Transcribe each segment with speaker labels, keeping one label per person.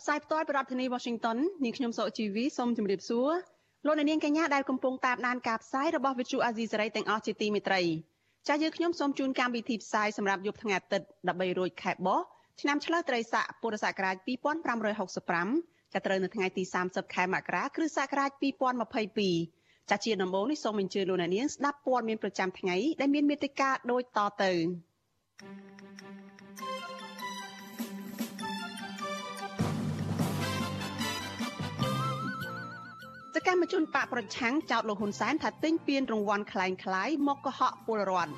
Speaker 1: ផ្សាយផ្ទាល់ពីរដ្ឋធានី Washington នាងខ្ញុំសកជីវីសូមជម្រាបសួរលោកអ្នកនាងកញ្ញាដែលកំពុងតាមដានការផ្សាយរបស់ Vithu Azisari ទាំងអស់ជាទីមេត្រីចាស់យើងខ្ញុំសូមជូនកម្មវិធីផ្សាយសម្រាប់យប់ថ្ងៃអាទិត្យ13រោចខែបោះឆ្នាំឆ្លូវត្រីស័កពុរសករាជ2565ចាប់ត្រូវនៅថ្ងៃទី30ខែមករាគ្រិស្តសករាជ2022ចាជាដំបូងនេះសូមអញ្ជើញលោកអ្នកនាងស្ដាប់ព័ត៌មានប្រចាំថ្ងៃដែលមានមេត្តាដូចតទៅ សកម្មជនបកប្រឆាំងចោទលោកហ៊ុនសែនថាទិញពានរង្វាន់คล้ายคล้ายមកកុហកពលរដ្ឋ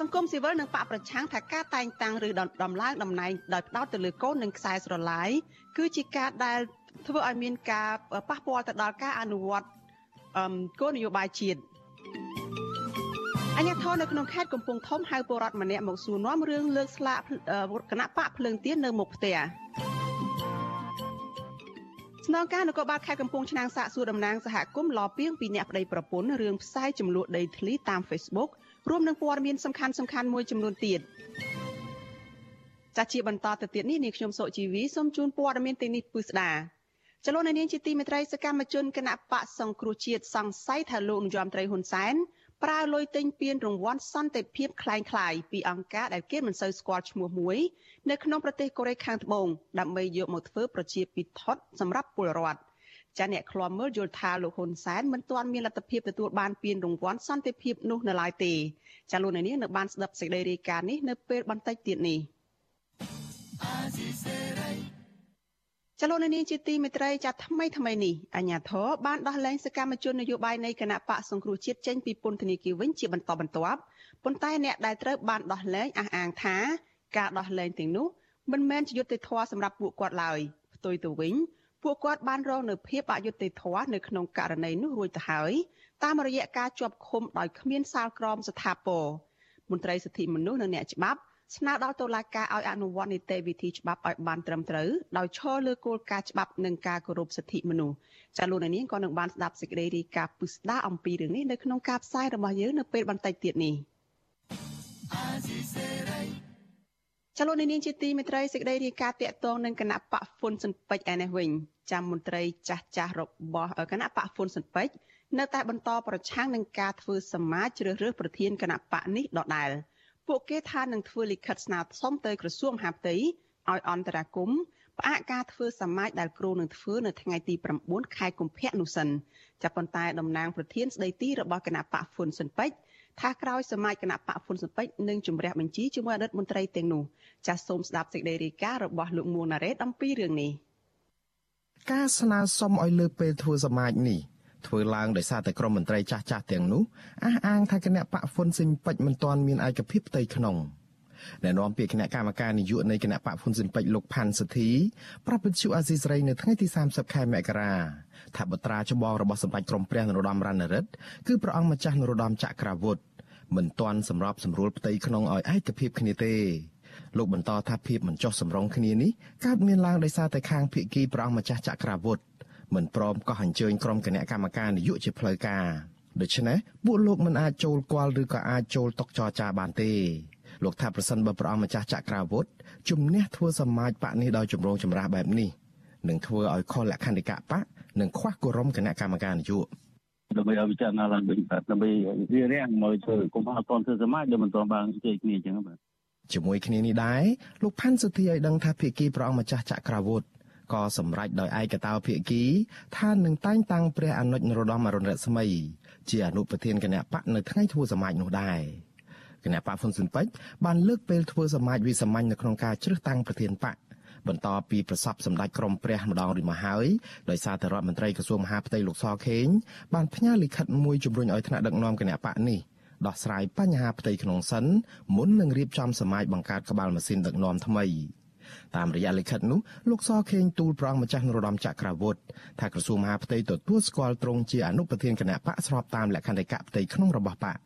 Speaker 1: សង្គមស៊ីវិលនិងបកប្រឆាំងថាការតែងតាំងឬដំឡើងតំណែងដោយផ្ដោតទៅលើកូននិងខ្សែស្រឡាយគឺជាការដែលធ្វើឲ្យមានការប៉ះពាល់ទៅដល់ការអនុវត្តគោលនយោបាយជាតិអញ្ញាធននៅក្នុងខេត្តកំពង់ធំហៅពលរដ្ឋម្នាក់មកសួរនាំរឿងលើកស្លាកគណៈបកភ្លើងទៀននៅមុខផ្ទះ ស្នងការនគរបាលខេត្តកំពង់ឆ្នាំងសាកសួរតំណាងសហគមន៍លពីងពីអ្នកប្តីប្រពន្ធរឿងផ្សាយចំនួនដីធ្លីតាម Facebook រួមនឹងព័ត៌មានសំខាន់សំខាន់មួយចំនួនទៀតចាជាបន្តទៅទៀតនេះនាងខ្ញុំសុជីវីសូមជូនព័ត៌មានទាំងនេះពឺស្ដាចលនានាងជាទីមេត្រីសកម្មជនគណៈបកសង្គ្រោះជាតិសង្ស័យថាលោកនាយរដ្ឋមន្ត្រីហ៊ុនសែន ប្រើលុយទិញពានរង្វាន់សន្តិភាពคล้ายៗពីអង្គការដែលគេមិនសូវស្គាល់ឈ្មោះមួយនៅក្នុងប្រទេសកូរ៉េខាងត្បូងដើម្បីយកមកធ្វើប្រជាពិធដ្ឋសម្រាប់ពលរដ្ឋចាអ្នកឃ្លាំមើលយល់ថាលោកហ៊ុនសែនមិនទាន់មានលទ្ធភាពទទួលបានពានរង្វាន់សន្តិភាពនោះនៅឡើយទេចាលោកនាងនៅបានស្ដាប់សេចក្តីរាយការណ៍នេះនៅពេលបន្តិចទៀតនេះ ចលនានេះជាទីមេត្រីចាត់ថ្មីថ្មីនេះអញ្ញាធរបានដោះលែងសកម្មជននយោបាយនៃគណៈបកសង្គ្រោះជាតិចេញពីពន្ធនាគារវិញជាបន្តបន្ទាប់ប៉ុន្តែអ្នកដែលត្រូវបានដោះលែងអះអាងថាការដោះលែងទាំងនោះមិនមែនជាយុត្តិធម៌សម្រាប់ពួកគាត់ឡើយផ្ទុយទៅវិញពួកគាត់បានរងនៅភាពអយុត្តិធម៌នៅក្នុងករណីនោះរួចទៅហើយតាមរយៈការជាប់ឃុំដោយគ្មានសាលក្រមស្ថាពរមន្ត្រីសិទ្ធិមនុស្សនិងអ្នកច្បាប់ ស្នើដល់តុលាការឲ្យអនុវត្តនីតិវិធីច្បាប់ឲ្យបានត្រឹមត្រូវដោយឈរលើគោលការណ៍ច្បាប់និងការគោរពសិទ្ធិមនុស្សចាលោកនាងក៏នឹងបានស្ដាប់សេចក្តីរាយការណ៍ពុស្ដាអំពីរឿងនេះនៅក្នុងការផ្សាយរបស់យើងនៅពេលបន្តិចទៀតនេះចលនានាងជាទីមេត្រីសេចក្តីរាយការណ៍តាក់ទងនឹងគណៈបកហ្វុនសិនពេជ្រឯនេះវិញចាំមន្ត្រីចាស់ចាស់របស់គណៈបកហ្វុនសិនពេជ្រនៅតែបន្តប្រឆាំងនឹងការធ្វើសមាជជ្រើសរើសប្រធានគណៈបកនេះដដែល ពួកគេថានឹងធ្វើលិខិតស្នើសុំទៅក្រសួងមហាផ្ទៃឲ្យអន្តរាគមផ្អាកការធ្វើសមាជដែលគ្រូនឹងធ្វើនៅថ្ងៃទី9ខែកុម្ភៈនោះសិនចាប់ប៉ុន្តែតំណាងប្រធានស្ដីទីរបស់គណៈបកហ្វុនសិនពេជ្រថាក្រោយសមាជគណៈបកហ្វុនសិនពេជ្រនឹងជំរះបញ្ជីជាមួយអតីតមន្ត្រីទាំងនោះចាសសូមស្ដាប់សេចក្តីរាយការណ៍របស់លោកមួងណារ៉េតអំពីរឿងនេះ
Speaker 2: ការស្នើសុំឲ្យលើកពេលធ្វើសមាជនេះ ធ្វើឡើងដោយសារតែក្រមមន្ត្រីចាស់ចាស់ទាំងនោះអះអាងថាគណៈបកហ្វុនស៊ិនពេជ្រមិនទាន់មានឯកភាពផ្ទៃក្នុងដែលនាំពាក្យគណៈកម្មការនយោបាយនៃគណៈបកហ៊ុនស៊ិនពេជ្រលោកផាន់សធីប្រាប់វិទ្យុអាស៊ីសេរីនៅថ្ងៃទី30ខែមករាថាបត្រាចម្បងរបស់សម្ដេចក្រមព្រះនរោត្តមរណរដ្ឋគឺព្រះអង្គម្ចាស់នរោត្តមចក្រវុឌ្ឍមិនទាន់សម្របសម្រួលផ្ទៃក្នុងឲ្យឯកភាពគ្នាទេលោកបន្តថាភាពមិនចុះសម្រុងគ្នានេះកើតមានឡើងដោយសារតែខាងភៀកគីព្រះអង្គម្ចាស់ចក្រវុឌ្ឍ មិនព្រមកោះអញ្ជើញក្រុមគណៈកម្មការនយោបាយជាផ្លូវការដូច្នេះពួកលោកមិនអាចចូលគាល់ឬក៏អាចចូលតុចរចាបានទេលោកថាប្រសិនបើព្រះអង្គម្ចាស់ចក្រាវុធជំនះធ្វើសមាជបកនេះដោយចម្រូងចម្រាសបែបនេះនឹងធ្វើឲ្យខុសលក្ខន្តិកៈបកនិងខ្វះគោរមគណៈកម្មការនយោបាយ
Speaker 3: ដើម្បីឲ្យវិចារណាឡើងវិញបាទដើម្បីវារាំងមកធ្វើកុំឲ្យតន់ធ្វើសមាជដែលមិនទាន់បានជ័យគ្នាអញ្ចឹងបាទ
Speaker 2: ជាមួយគ្នានេះដែរលោកផាន់សុធីឲ្យដឹងថាភាគីព្រះអង្គម្ចាស់ចក្រាវុធ ក៏សម្រេចដោយឯកតោភាគីថានឹងតែងតាំងព្រះអនុជនរោត្តមអរុណរស្មី ជាអនុប្រធានគណៈបកនៅថ្ងៃធ្វើសមាជនោះដែរគណៈបកហ៊ុនស៊ុនពេជ្របានលើកពេលធ្វើសមាជវិសាមញ្ញនៅក្នុងការជ្រើសតាំងប្រធានបកបន្តពីប្រសពសម្ដេចក្រមព្រះម្ដងរួចមកហើយដោយសារតែរដ្ឋមន្ត្រីក្រសួងមហាផ្ទៃលោកសខេងបានផ្ញើលិខិតមួយជំរុញឲ្យថ្នាក់ដឹកនាំគណៈបកនេះដោះស្រាយបញ្ហាផ្ទៃក្នុងសិនមុននឹងរៀបចំសមាជបង្កើតក្បាលម៉ាស៊ីនដឹកនាំថ្មី តាមរយៈលិខិតនោះលោកសខេងទូលប្រងម្ចាស់នរោត្តមចក្រវុឌ្ឍថាក្រសួងមហាផ្ទៃទទួលស្គាល់ត្រង់ជាអនុប្រធានគណៈបកស្របតាមលក្ខន្តិកៈផ្ទៃក្នុងរបស់បក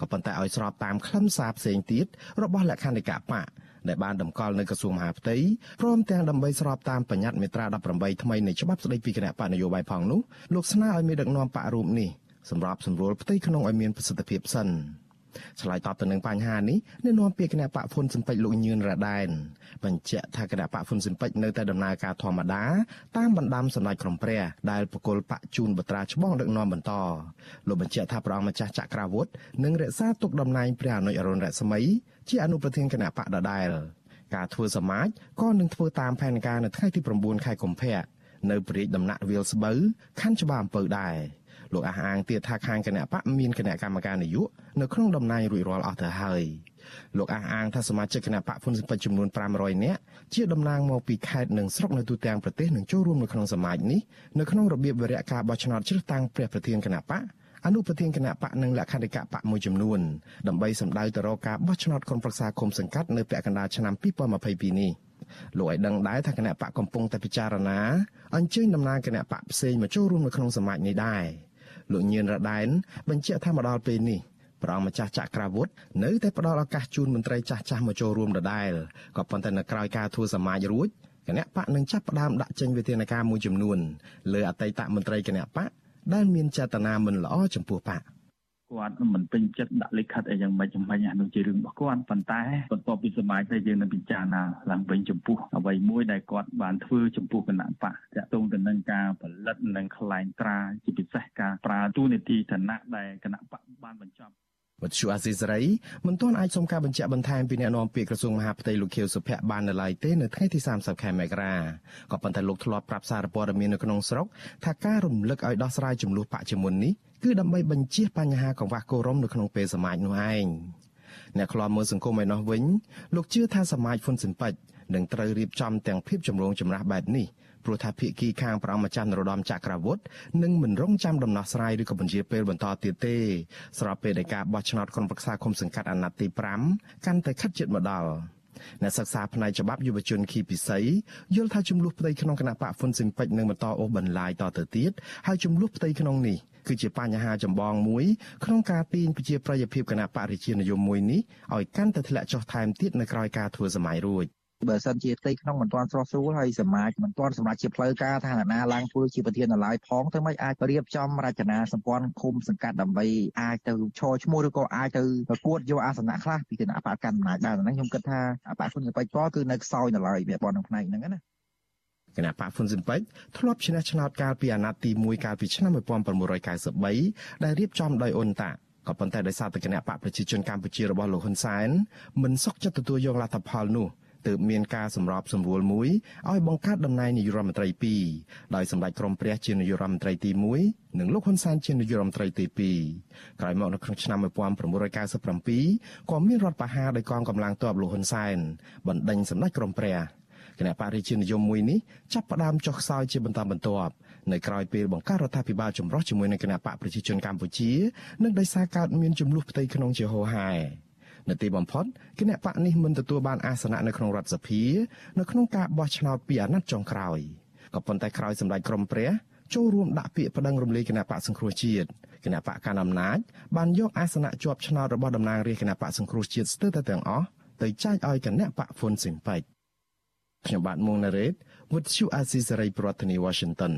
Speaker 2: ក៏ប៉ុន្តែឲ្យស្របតាមខ្លឹមសារផ្សេងទៀតរបស់លក្ខន្តិកៈបកដែលបានតម្កល់នៅក្រសួងមហាផ្ទៃព្រមទាំងដើម្បីស្របតាមបញ្ញត្តិមេត្រា18ថ្មីនៃច្បាប់ស្តីពីគណៈបកនយោបាយផងនោះលោកស្នើឲ្យមានដឹកនាំបករូបនេះសម្រាប់សម្រួលផ្ទៃក្នុងឲ្យមានប្រសិទ្ធភាពសិន ឆ្លើយតបទៅនឹងបញ្ហានេះអ្នកនាំពាក្យគណៈបកហ៊ុនស៊ិនពេជ្រលោកញឿនរ៉ាដែនបញ្ជាក់ថាគណៈបកហ៊ុនស៊ិនពេជ្រនៅតែដំណើរការធម្មតាតាមបណ្ដាំសម្ដេចក្រមព្រះដែលបកុលបកជូនបត្រាច្បងដឹកនាំបន្តលោកបញ្ជាក់ថាព្រះអង្គម្ចាស់ចក្រាវុធនឹងរក្សាទុកតំណែងព្រះអនុអរុណរស្មីជាអនុប្រធានគណៈបកដដែលការធ្វើសមាជក៏នឹងធ្វើតាមផែនការនៅថ្ងៃទី9ខែកុម្ភៈនៅព្រះរាជដំណាក់វាលស្បូវខណ្ឌច្បារអំពៅដែរ លោកអះអាងទៀតថាខាងគណៈបកមានគណៈកម្មការនយោបាយនៅក្នុងតំណែងរួចរាល់អស់ទៅហើយលោកអះអាងថាសមាជិកគណៈបកហ៊ុនស៊ិនពេជ្រចំនួន500នាក់ជាតំណាងមកពីខេត្តនិងស្រុកនៅទូទាំងប្រទេសនឹងចូលរួមនៅក្នុងសមាជនេះនៅក្នុងរបៀបវិរៈការបោះឆ្នោតជ្រើសតាំងព្រះប្រធានគណៈបកអនុប្រធានគណៈបកនិងលក្ខន្តិកៈបកមួយចំនួនដើម្បីសម្ដៅទៅរកការបោះឆ្នោតក្រុមប្រឹក្សាគុំសង្កាត់នៅពាក់កណ្ដាលឆ្នាំ2022នេះលោកឲ្យដឹងដែរថាគណៈបកកំពុងតែពិចារណាអញ្ជើញតំណាងគណៈបកផ្សេងមកចូលរួមនៅក្នុងសមាជនេះដែរ លោកញៀនរដែនបញ្ជាក់ថាមកដល់ពេលនេះព្រះអង្គម្ចាស់ចក្រវុឌ្ឍនៅតែផ្ដល់ឱកាសជូនមន្ត្រីចាស់ចាស់មកចូលរួមដដែលក៏ប៉ុន្តែនៅក្រៅការធ្វើសមាជរួចគណៈបកនឹងចាប់ផ្ដើមដាក់ចេញវិធានការមួយចំនួនលើអតីតមន្ត្រីគណៈបកដែលមានចេតនាមិនល្អចំពោះបក
Speaker 3: គាត់មិនពេញចិត្តដាក់លិខិតអីយ៉ាងម៉េចយ៉ាងម៉េចអានោះជារឿងរបស់គាត់ប៉ុន្តែបន្ទាប់ពីសមាជតែយើងនឹងពិចារណាឡើងវិញចំពោះអ្វីមួយដែលគាត់បានធ្វើចំពោះគណៈបកតាក់ទងទៅនឹងការផលិតនិងខ្លែងត្រាជាពិសេសការប្រើទូនីតិឋានៈដែលគណៈបកបានបញ្ចប់
Speaker 2: វត្ថុអាស៊ីសេរីមិនទាន់អាចសុំការបញ្ជាក់បន្ថែមពីអ្នកនាំពាក្យក្រសួងមហាផ្ទៃលោកខៀវសុភ័ក្របាននៅឡើយទេនៅថ្ងៃទី30ខែមករាក៏ប៉ុន្តែលោកធ្លាប់ប្រាប់សារព័ត៌មាននៅក្នុងស្រុកថាការរំលឹកឲ្យដោះស្រាយចំនួនបច្ចុប្បន្ននេះ គឺដើម្បីបញ្ជៀសបញ្ហាកង្វះគោរមនៅក្នុងពេលសមាជនោះឯងអ្នកខ្លាំមើលសង្គមឯណោះវិញលោកជឿថាសមាជហ៊ុនស៊ិនប៉ិចនឹងត្រូវរៀបចំទាំងភាពចម្រូងចម្រាសបែបនេះព្រោះថាភាគីខាងប្រអមម្ចាស់នរោត្តមចក្រវុឌ្ឍនឹងមិនរងចាំដំណោះស្រាយឬក៏បញ្ជាពេលបន្តទៀតទេស្របពេលដែលការបោះឆ្នោតក្រុមប្រឹក្សាគុំសង្កាត់អាណត្តិទី5កាន់តែខិតជិតមកដល់ អ្នកសិក្សាផ្នែកច្បាប់យុវជនខីពិសីយល់ថាចំនួនផ្ទៃក្នុងគណៈបកហ្វុនស៊ិនពេជ្រនឹងបន្តអូសបន្លាយតទៅទៀតហើយចំនួនផ្ទៃក្នុងនេះគឺជាបញ្ហាចម្បងមួយក្នុងការទាញប្រជាប្រិយភាពគណៈបរិជានិយមមួយនេះឲ្យកាន់តែធ្លាក់ចុះថែមទៀតនៅក្រោយការធ្វើសម័យរួច
Speaker 4: បើសិនជាផ្ទៃក្នុងមិនទាន់ស្រស់ស្រួលហើយសមាជមិនទាន់សម្រាប់ជាផ្លូវការថាណាឡើងធ្វើជាប្រធានឡើយផងទៅមិនអាចរៀបចំរចនាសម្ព័ន្ធឃុំសង្កាត់ដើម្បីអាចទៅឈរឈ្មោះឬក៏អាចទៅប្រកួតយកអាសនៈខ្លះពីគណៈបកកណ្ដាលអំណាចដែរហ្នឹងខ្ញុំគិតថាបកគុណសបៃតគឺនៅខ្សោយនៅឡើយវាបនក្នុងផ្នែកហ្នឹងណា
Speaker 2: គណៈបកហ្វុនស៊ិនពេចធ្លាប់ឈ្នះឆ្នោតកាលពីអាណត្តិទី1កាលពីឆ្នាំ1993ដែលរៀបចំដោយអ៊ុនតាក៏ប៉ុន្តែដោយសារតែគណៈបកប្រជាជនកម្ពុជារបស់លោកហ៊ុនសែនមិនសុខចិត្តទទួលយកលទ្ធផលនោះ ទើបមានការសម្របសម្រួលមួយឲ្យបង្កើតតំណែងនាយករដ្ឋមន្ត្រី2ដោយសម្ដេចក្រមព្រះជានាយករដ្ឋមន្ត្រីទី1និងលោកហ៊ុនសែនជានាយករដ្ឋមន្ត្រីទី2ក្រោយមកនៅក្នុងឆ្នាំ1997ក៏មានរដ្ឋបហាដោយកងកម្លាំងទ័ពលោកហ៊ុនសែនបណ្ដេញសម្ដេចក្រមព្រះគណៈបរិជានិយមមួយនេះចាប់ផ្ដើមចុះខ្សោយជាបន្តបន្ទាប់នៅក្រៅពេលបង្កើតរដ្ឋាភិបាលចម្រុះជាមួយនឹងគណៈបកប្រជាជនកម្ពុជានិងដោយសារកើតមានចំនួនផ្ទៃក្នុងជាហូរហែ នៅទីបំផុតគណៈបកនេះមិនទទួលបានអាសនៈនៅក្នុងរដ្ឋសភា នៅក្នុងការបោះឆ្នោតពីអាណត្តិចុងក្រោយក៏ប៉ុន្តែក្រោយសម្ដេចក្រមព្រះចូលរួមដាក់ពាក្យប្តឹងរំលាយគណៈបកសង្គ្រោះជាតិគណៈបកកណ្ដាលអំណាចបានយកអាសនៈជាប់ឆ្នោតរបស់តំណាងរាស្ត្រគណៈបកសង្គ្រោះជាតិស្ទើរតែទាំងអស់ទៅចែកឲ្យគណៈបកហ្វុនស៊ិនប៉ិចខ្ញុំបាទមុងណារ៉េត With you Azizi ប្រធានាទី Washington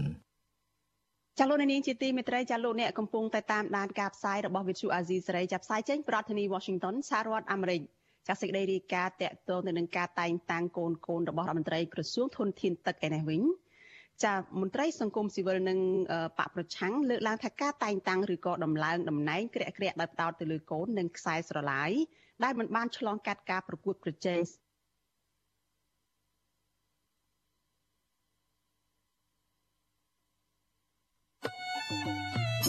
Speaker 1: ចាលោកនាងជាទីមេត្រីចាលោកអ្នកកំពុងតែតាមដានការផ្សាយរបស់ Vithu Azizi សេរីចាប់ផ្សាយចេញប្រធានាទី Washington សហរដ្ឋអាមេរិកចាសេចក្តីរាយការណ៍តកតងទៅនឹងការតែងតាំងកូនកូនរបស់រដ្ឋមន្ត្រីក្រសួងធនធានទឹកឯនេះវិញចាមន្ត្រីសង្គមស៊ីវិលនិងបកប្រឆាំងលើកឡើងថាការតែងតាំងឬក៏ដំឡើងតំណែងក្រាក់ក្រាក់ដោយផ្ដោតទៅលើកូននិងខ្សែស្រឡាយដែលមិនបានឆ្លងកាត់ការប្រកួតប្រជែង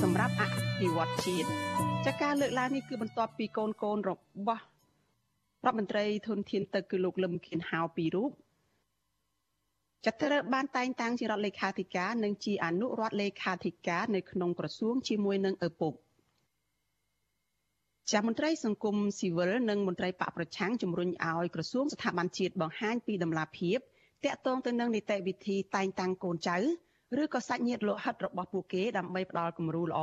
Speaker 1: សម្រាប់អភិវឌ្ឍជាតិចាការលើកឡើងនេះគឺបន្ទាប់ពីកូនកូនរបស់រដ្ឋមន្ត្រីធនធានទឹកគឺលោកលឹមខៀនហៅពីររូបចាត់ត្រូវបានតែងតាំងជារដ្ឋលេខាធិការនិងជាអនុរដ្ឋលេខាធិការនៅក្នុងក្រសួងជាមួយនឹងឪពុកចាមន្ត្រីសង្គមស៊ីវិលនិងមន្ត្រីបកប្រឆាំងជំរុញឲ្យក្រសួងស្ថាប័នជាតិបង្ហាញពីដំណាភាពតាក់ទងទៅនឹងនីតិវិធីតែងតាំងកូនចៅ ឬក៏សាច់ញាតិលោហិតរបស់ពួកគេដើម្បីផ្ដល់គំរូល្អ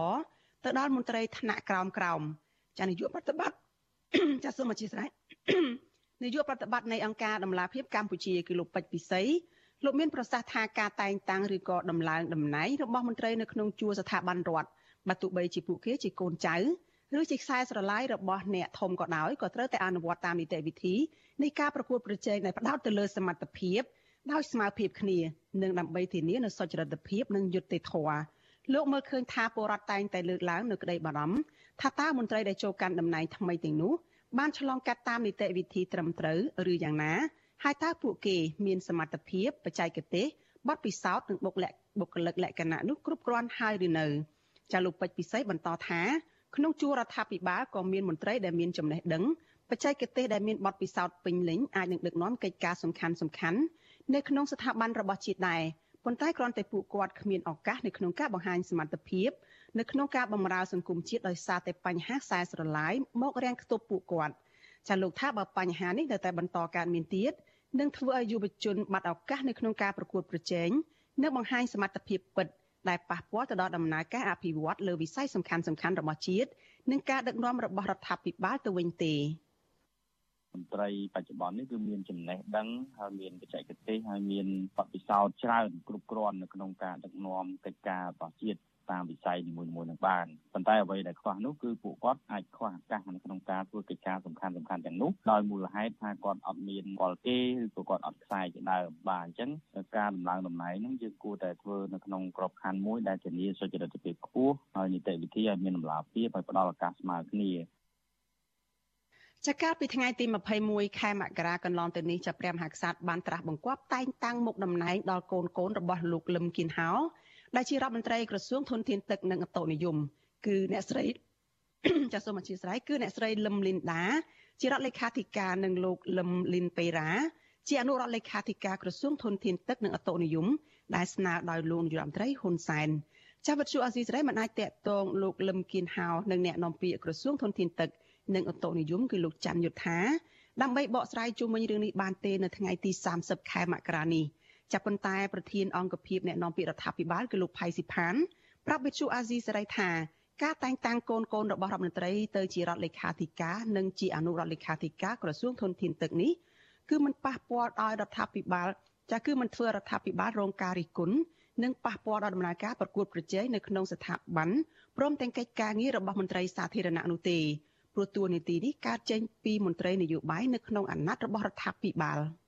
Speaker 1: ទៅដល់មន្ត្រីថ្នាក់ក្រោមក្រោមចានាយកប្រតិបត្តិចាសូមអធិស្ឋាននាយកប្រតិបត្តិនៃអង្គការដំឡាភិបកម្ពុជាគឺលោកពេជ្រពិសីលោកមានប្រសាសន៍ថាការតែងតាំងឬក៏ដំឡើងតំណែងរបស់មន្ត្រីនៅក្នុងជួរស្ថាប័នរដ្ឋបើទោះបីជាពួកគេជាកូនចៅឬជាខ្សែស្រឡាយរបស់អ្នកធំក៏ដោយក៏ត្រូវតែអនុវត្តតាមនីតិវិធីនៃការប្រកួតប្រជែងដែលផ្ដោតទៅលើសមត្ថភាព ដោយស្មើភាពគ្នានិងដើម្បីធានានូវសុចរិតភាពនិងយុត្តិធម៌លោកមើលឃើញថាពលរដ្ឋតែងតែលើកឡើងនៅក្តីបារម្ភថាតើមន្ត្រីដែលចូលកាន់តំណែងថ្មីទាំងនោះបានឆ្លងកាត់តាមនីតិវិធីត្រឹមត្រូវឬយ៉ាងណាហើយតើពួកគេមានសមត្ថភាពបច្ចេកទេសបទពិសោធន៍និងបុគ្គលិកបុគ្គលិកលក្ខណៈនោះគ្រប់គ្រាន់ហើយឬនៅចាលោកពេជ្រពិសីបន្តថាក្នុងជួររដ្ឋាភិបាលក៏មានមន្ត្រីដែលមានចំណេះដឹងបច្ចេកទេសដែលមានបទពិសោធន៍ពេញលេញអាចនឹងដឹកនាំកិច្ចការសំខាន់សំខាន់ នៅក្នុងស្ថាប័នរបស់ជាតិដែរប៉ុន្តែគ្រាន់តែពួកគាត់គ្មានឱកាសនៅក្នុងការបង្ហាញសមត្ថភាពនៅក្នុងការបម្រើសង្គមជាតិដោយសារតែបញ្ហាខ្សែស្រឡាយមករាំងខ្ទប់ពួកគាត់ចាលោកថាបើបញ្ហានេះនៅតែបន្តកើតមានទៀតនឹងធ្វើឲ្យយុវជនបាត់ឱកាសនៅក្នុងការប្រកួតប្រជែងនិងបង្ហាញសមត្ថភាពពិតដែលប៉ះពាល់ទៅដល់ដំណើរការអភិវឌ្ឍលើវិស័យសំខាន់សំខាន់របស់ជាតិនិងការដឹកនាំរបស់រដ្ឋាភិបាលទៅវិញទេ
Speaker 3: មន្ត្រីបច្ចុប្បន្ននេះគឺមានចំណេះដឹងហើយមានបច្ចេកទេសហើយមានបទពិសោធន៍ច្រើនគ្រប់គ្រាន់នៅក្នុងការដឹកនាំកិច្ចការរបស់ជាតិតាមវិស័យនីមួយៗនឹងបានប៉ុន្តែអ្វីដែលខ្វះនោះគឺពួកគាត់អាចខ្វះឱកាសនៅក្នុងការធ្វើកិច្ចការសំខាន់សំខាន់ទាំងនោះដោយមូលហេតុថាគាត់អត់មានពលទេឬក៏គាត់អត់ខ្សែជាដើមបាទអញ្ចឹងការដំឡើងតំណែងនោះយើងគួរតែធ្វើនៅក្នុងក្របខ័ណ្ឌមួយដែលធានាសុចរិតភាពខ្ពស់ហើយនីតិវិធីឲ្យមានតម្លាភាពហើយផ្ដល់ឱកាសស្មើគ្នា
Speaker 1: ចាកាលពីថ្ងៃទី21ខែមករាកន្លងទៅនេះចាព្រះមហាក្សត្របានត្រាស់បង្គាប់តែងតាំងមុខតំណែងដល់កូនកូនរបស់លោកលឹមគៀនហោដែលជារដ្ឋមន្ត្រីក្រសួងធនធានទឹកនិងអូតូនិយមគឺអ្នកស្រីចាសសូមអធិស្ឋានគឺអ្នកស្រីលឹមលីនដាជារដ្ឋលេខាធិការនិងលោកលឹមលីនពេរ៉ាជាអនុរដ្ឋលេខាធិការក្រសួងធនធានទឹកនិងអូតូនិយមដែលស្នើដោយលោកនាយរដ្ឋមន្ត្រីហ៊ុនសែនចាស់វិទ្យុអសីសេរីមិនអាចតាក់ទងលោកលឹមគៀនហៅនិងអ្នកនាំពាក្យក្រសួងធនធានទឹក និងអូតូនិយមគឺលោកច័ន្ទយុធាដើម្បីបកស្រាយជុំវិញរឿងនេះបានទេនៅថ្ងៃទី30ខែមករានេះចាប់ប៉ុន្តែប្រធានអង្គភិបអ្នកនាំពាក្យរដ្ឋាភិបាលគឺលោកផៃស៊ីផានប្រាប់វិទ្យុអាស៊ីសេរីថាការតែងតាំងកូនកូនរបស់រដ្ឋមន្ត្រីទៅជារដ្ឋលេខាធិការនិងជាអនុរដ្ឋលេខាធិការក្រសួងធនធានទឹកនេះគឺមិនប៉ះពាល់ដល់រដ្ឋាភិបាលចាគឺមិនធ្វើរដ្ឋាភិបាលរងការរិះគន់និងប៉ះពាល់ដល់ដំណើរការប្រកួតប្រជែងនៅក្នុងស្ថាប័នព្រមទាំងកិច្ចការងាររបស់មន្ត្រីសាធារណៈនោះទេ ព្រោះតួនាទីនេះកើតចេញពីមន្ត្រីនយោបាយនៅក្នុងអាណត្តិរបស់រដ្ឋាភិបាល។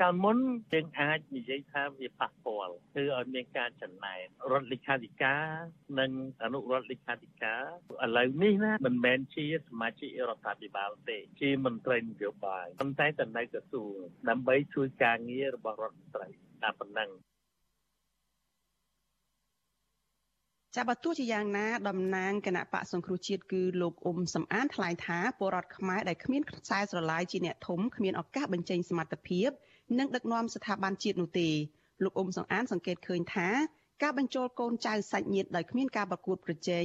Speaker 5: កាលមុនយើងអាចនិយាយថាវាប៉ះពាល់គឺឲ្យមានការចំណែនរដ្ឋលេខាធិការនិងអនុរដ្ឋលេខាធិការឥឡូវនេះណាមិនមែនជាសមាជិករដ្ឋាភិបាលទេ ជាមន្ត្រីនយោបាយប៉ុន្តែតែនៅក្រសួងដើម្បីជួយការងាររបស់រដ្ឋមន្ត្រីតែប៉ុណ្ណឹង
Speaker 1: ចាប់បើទោះជាយ៉ាងណាតំណាងគណៈបកសង្គ្រោះជាតិគឺលោកអ៊ុំសំអានថ្លែងថាពលរដ្ឋខ្មែរដែលគ្មានខ្សែស្រឡាយជាអ្នកធំគ្មានឱកាសបញ្ចេញសមត្ថភាពនិងដឹកនាំស្ថាប័នជាតិនោះទេលោកអ៊ុំសំអានសង្កេតឃើញថាការបញ្ចូលកូនចៅសាច់ញាតិដោយគ្មានការប្រកួតប្រជែង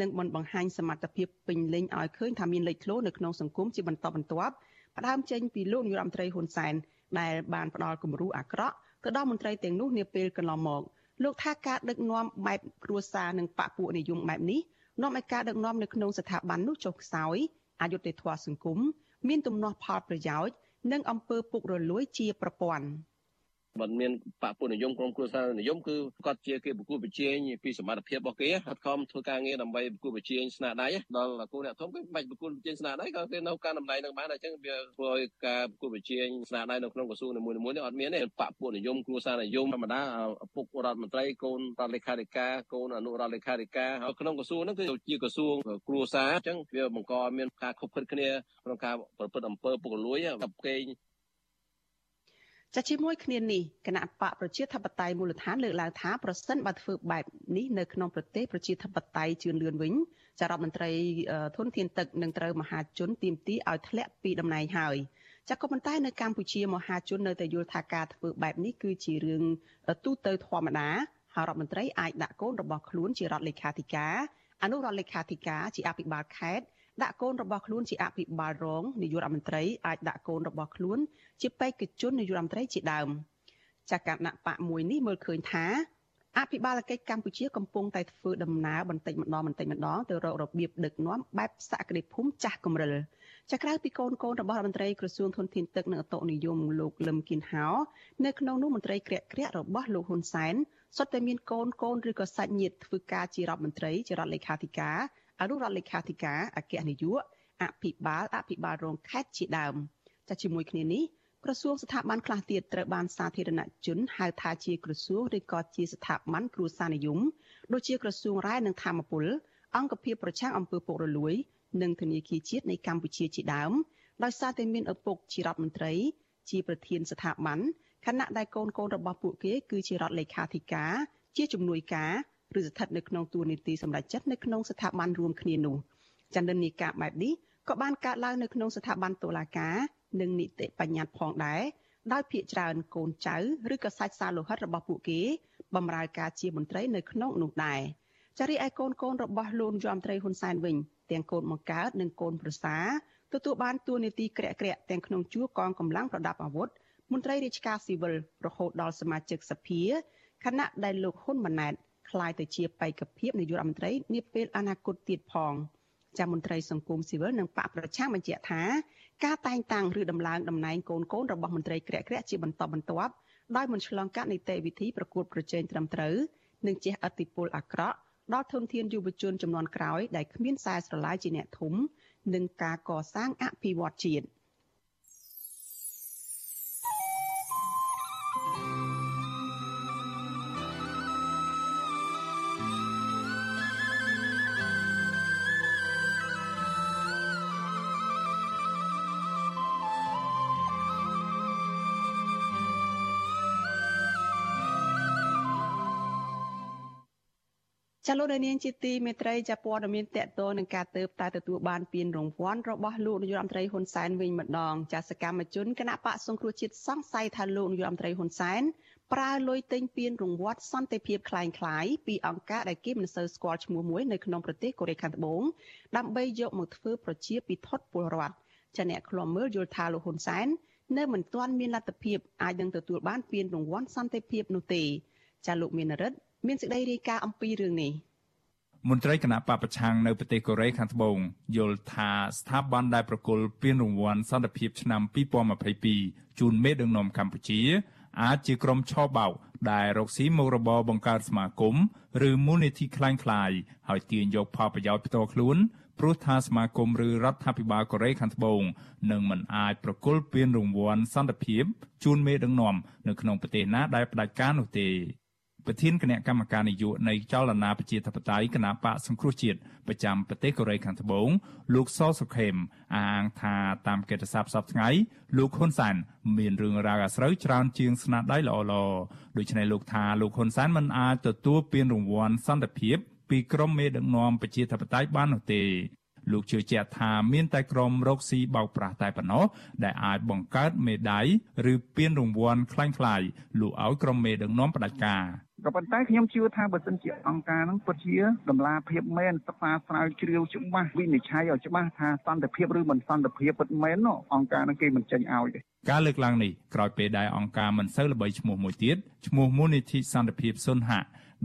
Speaker 1: និងមិនបង្ហាញសមត្ថភាពពេញលេញឲ្យឃើញថាមានលេចធ្លោនៅក្នុងសង្គមជាបន្តបន្ទាប់ផ្ដើមចេញពីលោកនាយរដ្ឋមន្ត្រីហ៊ុនសែនដែលបានផ្ដល់គំរូអាក្រក់ទៅដល់មន្ត្រីទាំងនោះនាពេលកន្លងមក លោកថាការដឹកនាំបែបគ្រួសារនិងបពពួកនិយមបែបនេះនាំឲ្យការដឹកនាំនៅក្នុងស្ថាប័ននោះចុះខ្សោយអយុត្តិធម៌សង្គមមានទំនាស់ផលប្រយោជន៍និងអំពើពុករលួយជាប្រព័ន្ធ
Speaker 6: មិនមានបពុនិយមក្រុមគ្រួសារនិយមគឺគាត់ជាគេប្រគួតប្រជែងពីសមត្ថភាពរបស់គេអត់ខំធ្វើការងារដើម្បីប្រគួតប្រជែងស្នាដៃដល់គូអ្នកធំគេមិនបាច់ប្រគួតប្រជែងស្នាដៃក៏គេនៅការតំណែងនឹងបានអញ្ចឹងវាធ្វើឲ្យការប្រគួតប្រជែងស្នាដៃនៅក្នុងក្រសួងនីមួយៗនេះអត់មានទេបពុនិយមគ្រួសារនិយមធម្មតាឪពុករដ្ឋមន្ត្រីកូនរដ្ឋលេខាធិការកូនអនុរដ្ឋលេខាធិការហើយក្នុងក្រសួងហ្នឹងគឺជាក្រសួងគ្រួសារអញ្ចឹងវាបង្កមានការខុបខិតគ្នាក្នុងការប្រព្រឹត្តអំពើពុករលួយដល់គេ
Speaker 1: ចាជាមួយគ្នានេះគណៈបកប្រជាធិបតេយ្យមូលដ្ឋានលើកឡើងថាប្រសិនបើធ្វើបែបនេះនៅក្នុងប្រទេសប្រជាធិបតេយ្យជឿនលឿនវិញចារដ្ឋមន្ត្រីធនធានទឹកនឹងត្រូវមហាជនទាមទារឲ្យធ្លាក់ពីតំណែងហើយចាក៏ប៉ុន្តែនៅកម្ពុជាមហាជននៅតែយល់ថាការធ្វើបែបនេះគឺជារឿងទូទៅធម្មតាហើយរដ្ឋមន្ត្រីអាចដាក់កូនរបស់ខ្លួនជារដ្ឋលេខាធិការអនុរដ្ឋលេខាធិការជាអភិបាលខេត្ត ដាក់កូនរបស់ខ្លួនជាអភិបាលរងនាយករដ្ឋមន្ត្រីអាចដាក់កូនរបស់ខ្លួនជាបេក្ខជននាយករដ្ឋមន្ត្រីជាដើមចាគណៈបកមួយនេះមើលឃើញថាអភិបាលកិច្ចកម្ពុជាកំពុងតែធ្វើដំណើរបន្តិចម្ដងបន្តិចម្ដងទៅរករបៀបដឹកនាំបែបសក្តិភូមិចាស់កម្រិលចាក្រៅពីកូនកូនរបស់រដ្ឋមន្ត្រីក្រសួងធនធានទឹកនិងអតុនិយមលោកលឹមគៀនហោនៅក្នុងនោះមន្ត្រីក្រាក់ក្រាក់របស់លោកហ៊ុនសែនសុទ្ធតែមានកូនកូនឬក៏សាច់ញាតិធ្វើការជារដ្ឋមន្ត្រីជារដ្ឋលេខាធិការ អនុរដ្ឋលេខាធិការអគ្គនាយកអភិបាលអភិបាលរងខេត្តជាដើមចាជាមួយគ្នានេះក្រសួងស្ថាប័នខ្លះទៀតត្រូវបានសាធារណជនហៅថាជាក្រសួងឬក៏ជាស្ថាប័នគ្រួសារនិយមដូចជាក្រសួងរ៉ែនិងធម្មពលអង្គភាពប្រឆាំងអំពើពុករលួយ និងធនាគារជាតិនៃកម្ពុជាជាដើមដោយសារតែមានឪពុកជារដ្ឋមន្ត្រី ជាប្រធានស្ថាប័នខណៈដែលកូនកូនរបស់ពួកគេគឺជារដ្ឋលេខាធិការជាជំនួយការ ឬស្ថិតនៅក្នុងតួនាទីសម្រាប់ចិត្តនៅក្នុងស្ថាប័នរួមគ្នានោះចន្ទនីការបែបនេះក៏បានកើតឡើងនៅក្នុងស្ថាប័នតុលាការនិងនីតិបញ្ញត្តិផងដែរដោយភាកច្រើនកូនចៅឬក៏សាច់សាលោហិតរបស់ពួកគេបម្រើការជាមន្ត្រីនៅក្នុងនោះដែរចារីឯកូនកូនរបស់លោកយមត្រីហ៊ុនសែនវិញទាំងកូនបង្កើតនិងកូនប្រសាទទួលបានតួនាទីក្រាក់ក្រាក់ទាំងក្នុងជួរកងកម្លាំងប្រដាប់អាវុធមន្ត្រីរាជការស៊ីវិលរហូតដល់សមាជិកសភាខណៈដែលលោកហ៊ុនម៉ាណែត คล้ายទៅជាបេក្ខភាពនាយករដ្ឋមន្ត្រីនាពេលអនាគតទៀតផងចាមន្ត្រីសង្គមស៊ីវិលនិងបកប្រឆាំងបញ្ជាក់ថាការតែងតាំងឬដំឡើងតំណែងកូនកូនរបស់មន្ត្រីក្រាក់ក្រាក់ជាបន្តបន្ទាប់ដោយមិនឆ្លងកាត់នីតិវិធីប្រកួតប្រជែងត្រឹមត្រូវនិងជះឥទ្ធិពលអាក្រក់ដល់ធនធានយុវជនចំនួនក្រោយដែលគ្មានខ្សែស្រឡាយជាអ្នកធំនិងការកសាងអភិវឌ្ឍជាតិ ចលនានាងជាទីមេត្រីចាព័ត៌មានតកតនឹងការទៅតែទទួលបានពានរង្វាន់របស់លោកនាយរដ្ឋមន្ត្រីហ៊ុនសែនវិញម្ដងចាសកម្មជនគណៈបកសង្គ្រោះជាតិសង្ស័យថាលោកនាយរដ្ឋមន្ត្រីហ៊ុនសែនប្រើលុយទិញពានរង្វាន់សន្តិភាពคล้ายៗពីអង្គការដែលគេមិនសូវស្គាល់ឈ្មោះមួយនៅក្នុងប្រទេសកូរ៉េខាងត្បូងដើម្បីយកមកធ្វើប្រជាពិធពលរដ្ឋចាអ្នកខ្លំមើលយល់ថាលោកហ៊ុនសែននៅមិនទាន់មានលទ្ធភាពអាចនឹងទទួលបានពានរង្វាន់សន្តិភាពនោះទេចាលោកមានរិទ្ធ មានសេចក្តីរាយការណ៍អំពីរឿងនេះ
Speaker 7: មន្ត្រីគណៈបពប្រឆាំងនៅប្រទេសកូរ៉េខាងត្បូងយល់ថាស្ថាប័នដែលប្រគល់ពានរង្វាន់សន្តិភាពឆ្នាំ2022ជូនមេដឹកនាំកម្ពុជា អាចជាក្រុមឆបោកដែលរកស៊ីមុខរបរបង្កើតសមាគមឬមូលនិធិคล้ายៗហើយទាញយកផលប្រយោជន៍ផ្ទាល់ខ្លួនព្រោះថាសមាគមឬរដ្ឋាភិបាលកូរ៉េខាងត្បូងនឹងមិនអាចប្រគល់ពានរង្វាន់សន្តិភាពជូនមេដឹកនាំនៅក្នុងប្រទេសណាដែលផ្ដាច់ការនោះទេ ប្រធានគណៈកម្មការនយោបាយនៃចលនាប្រជាធិបតេយ្យគណៈបកសង្គ្រោះជាតិប្រចាំប្រទេសកូរ៉េខាងត្បូងលោកសសុខេមអះអាងថាតាមកិត្តិស័ព្ទសប្តាហ៍ថ្ងៃលោកហ៊ុនសែនមានរឿងរ៉ាវអាស្រូវច្រើនជាងស្នាដៃល្អៗដូច្នេះលោកថាលោកហ៊ុនសែនមិនអាចទទួលពានរង្វាន់សន្តិភាពពីក្រុមមេដឹកនាំប្រជាធិបតេយ្យបាននោះទេលោកជឿជាក់ថាមានតែក្រុមរកស៊ីបោកប្រាស់តែប៉ុណ្ណោះដែលអាចបង្កើតមេដាយឬពានរង្វាន់คล้ายៗលក់ឲ្យក្រុមមេដឹកនាំផ្ដាច់ការ
Speaker 8: ក៏ប៉ុន្តែខ្ញុំជឿថាបើសិនជាអង្គការនឹងពិតជាតម្លាភាពមែនសិក្សាស្រាវជ្រាវច្បាស់វិនិច្ឆ័យឲ្យច្បាស់ថាសន្តិភាពឬមិនសន្តិភាពពិតមែនអង្គការនឹងគេមិនចេញឲ្យទេ
Speaker 7: ការលើកឡើងនេះក្រោយពេលដែលអង្គការមិនសូវល្បីឈ្មោះមួយទៀតឈ្មោះមូលនិធិសន្តិភាពសុនហៈ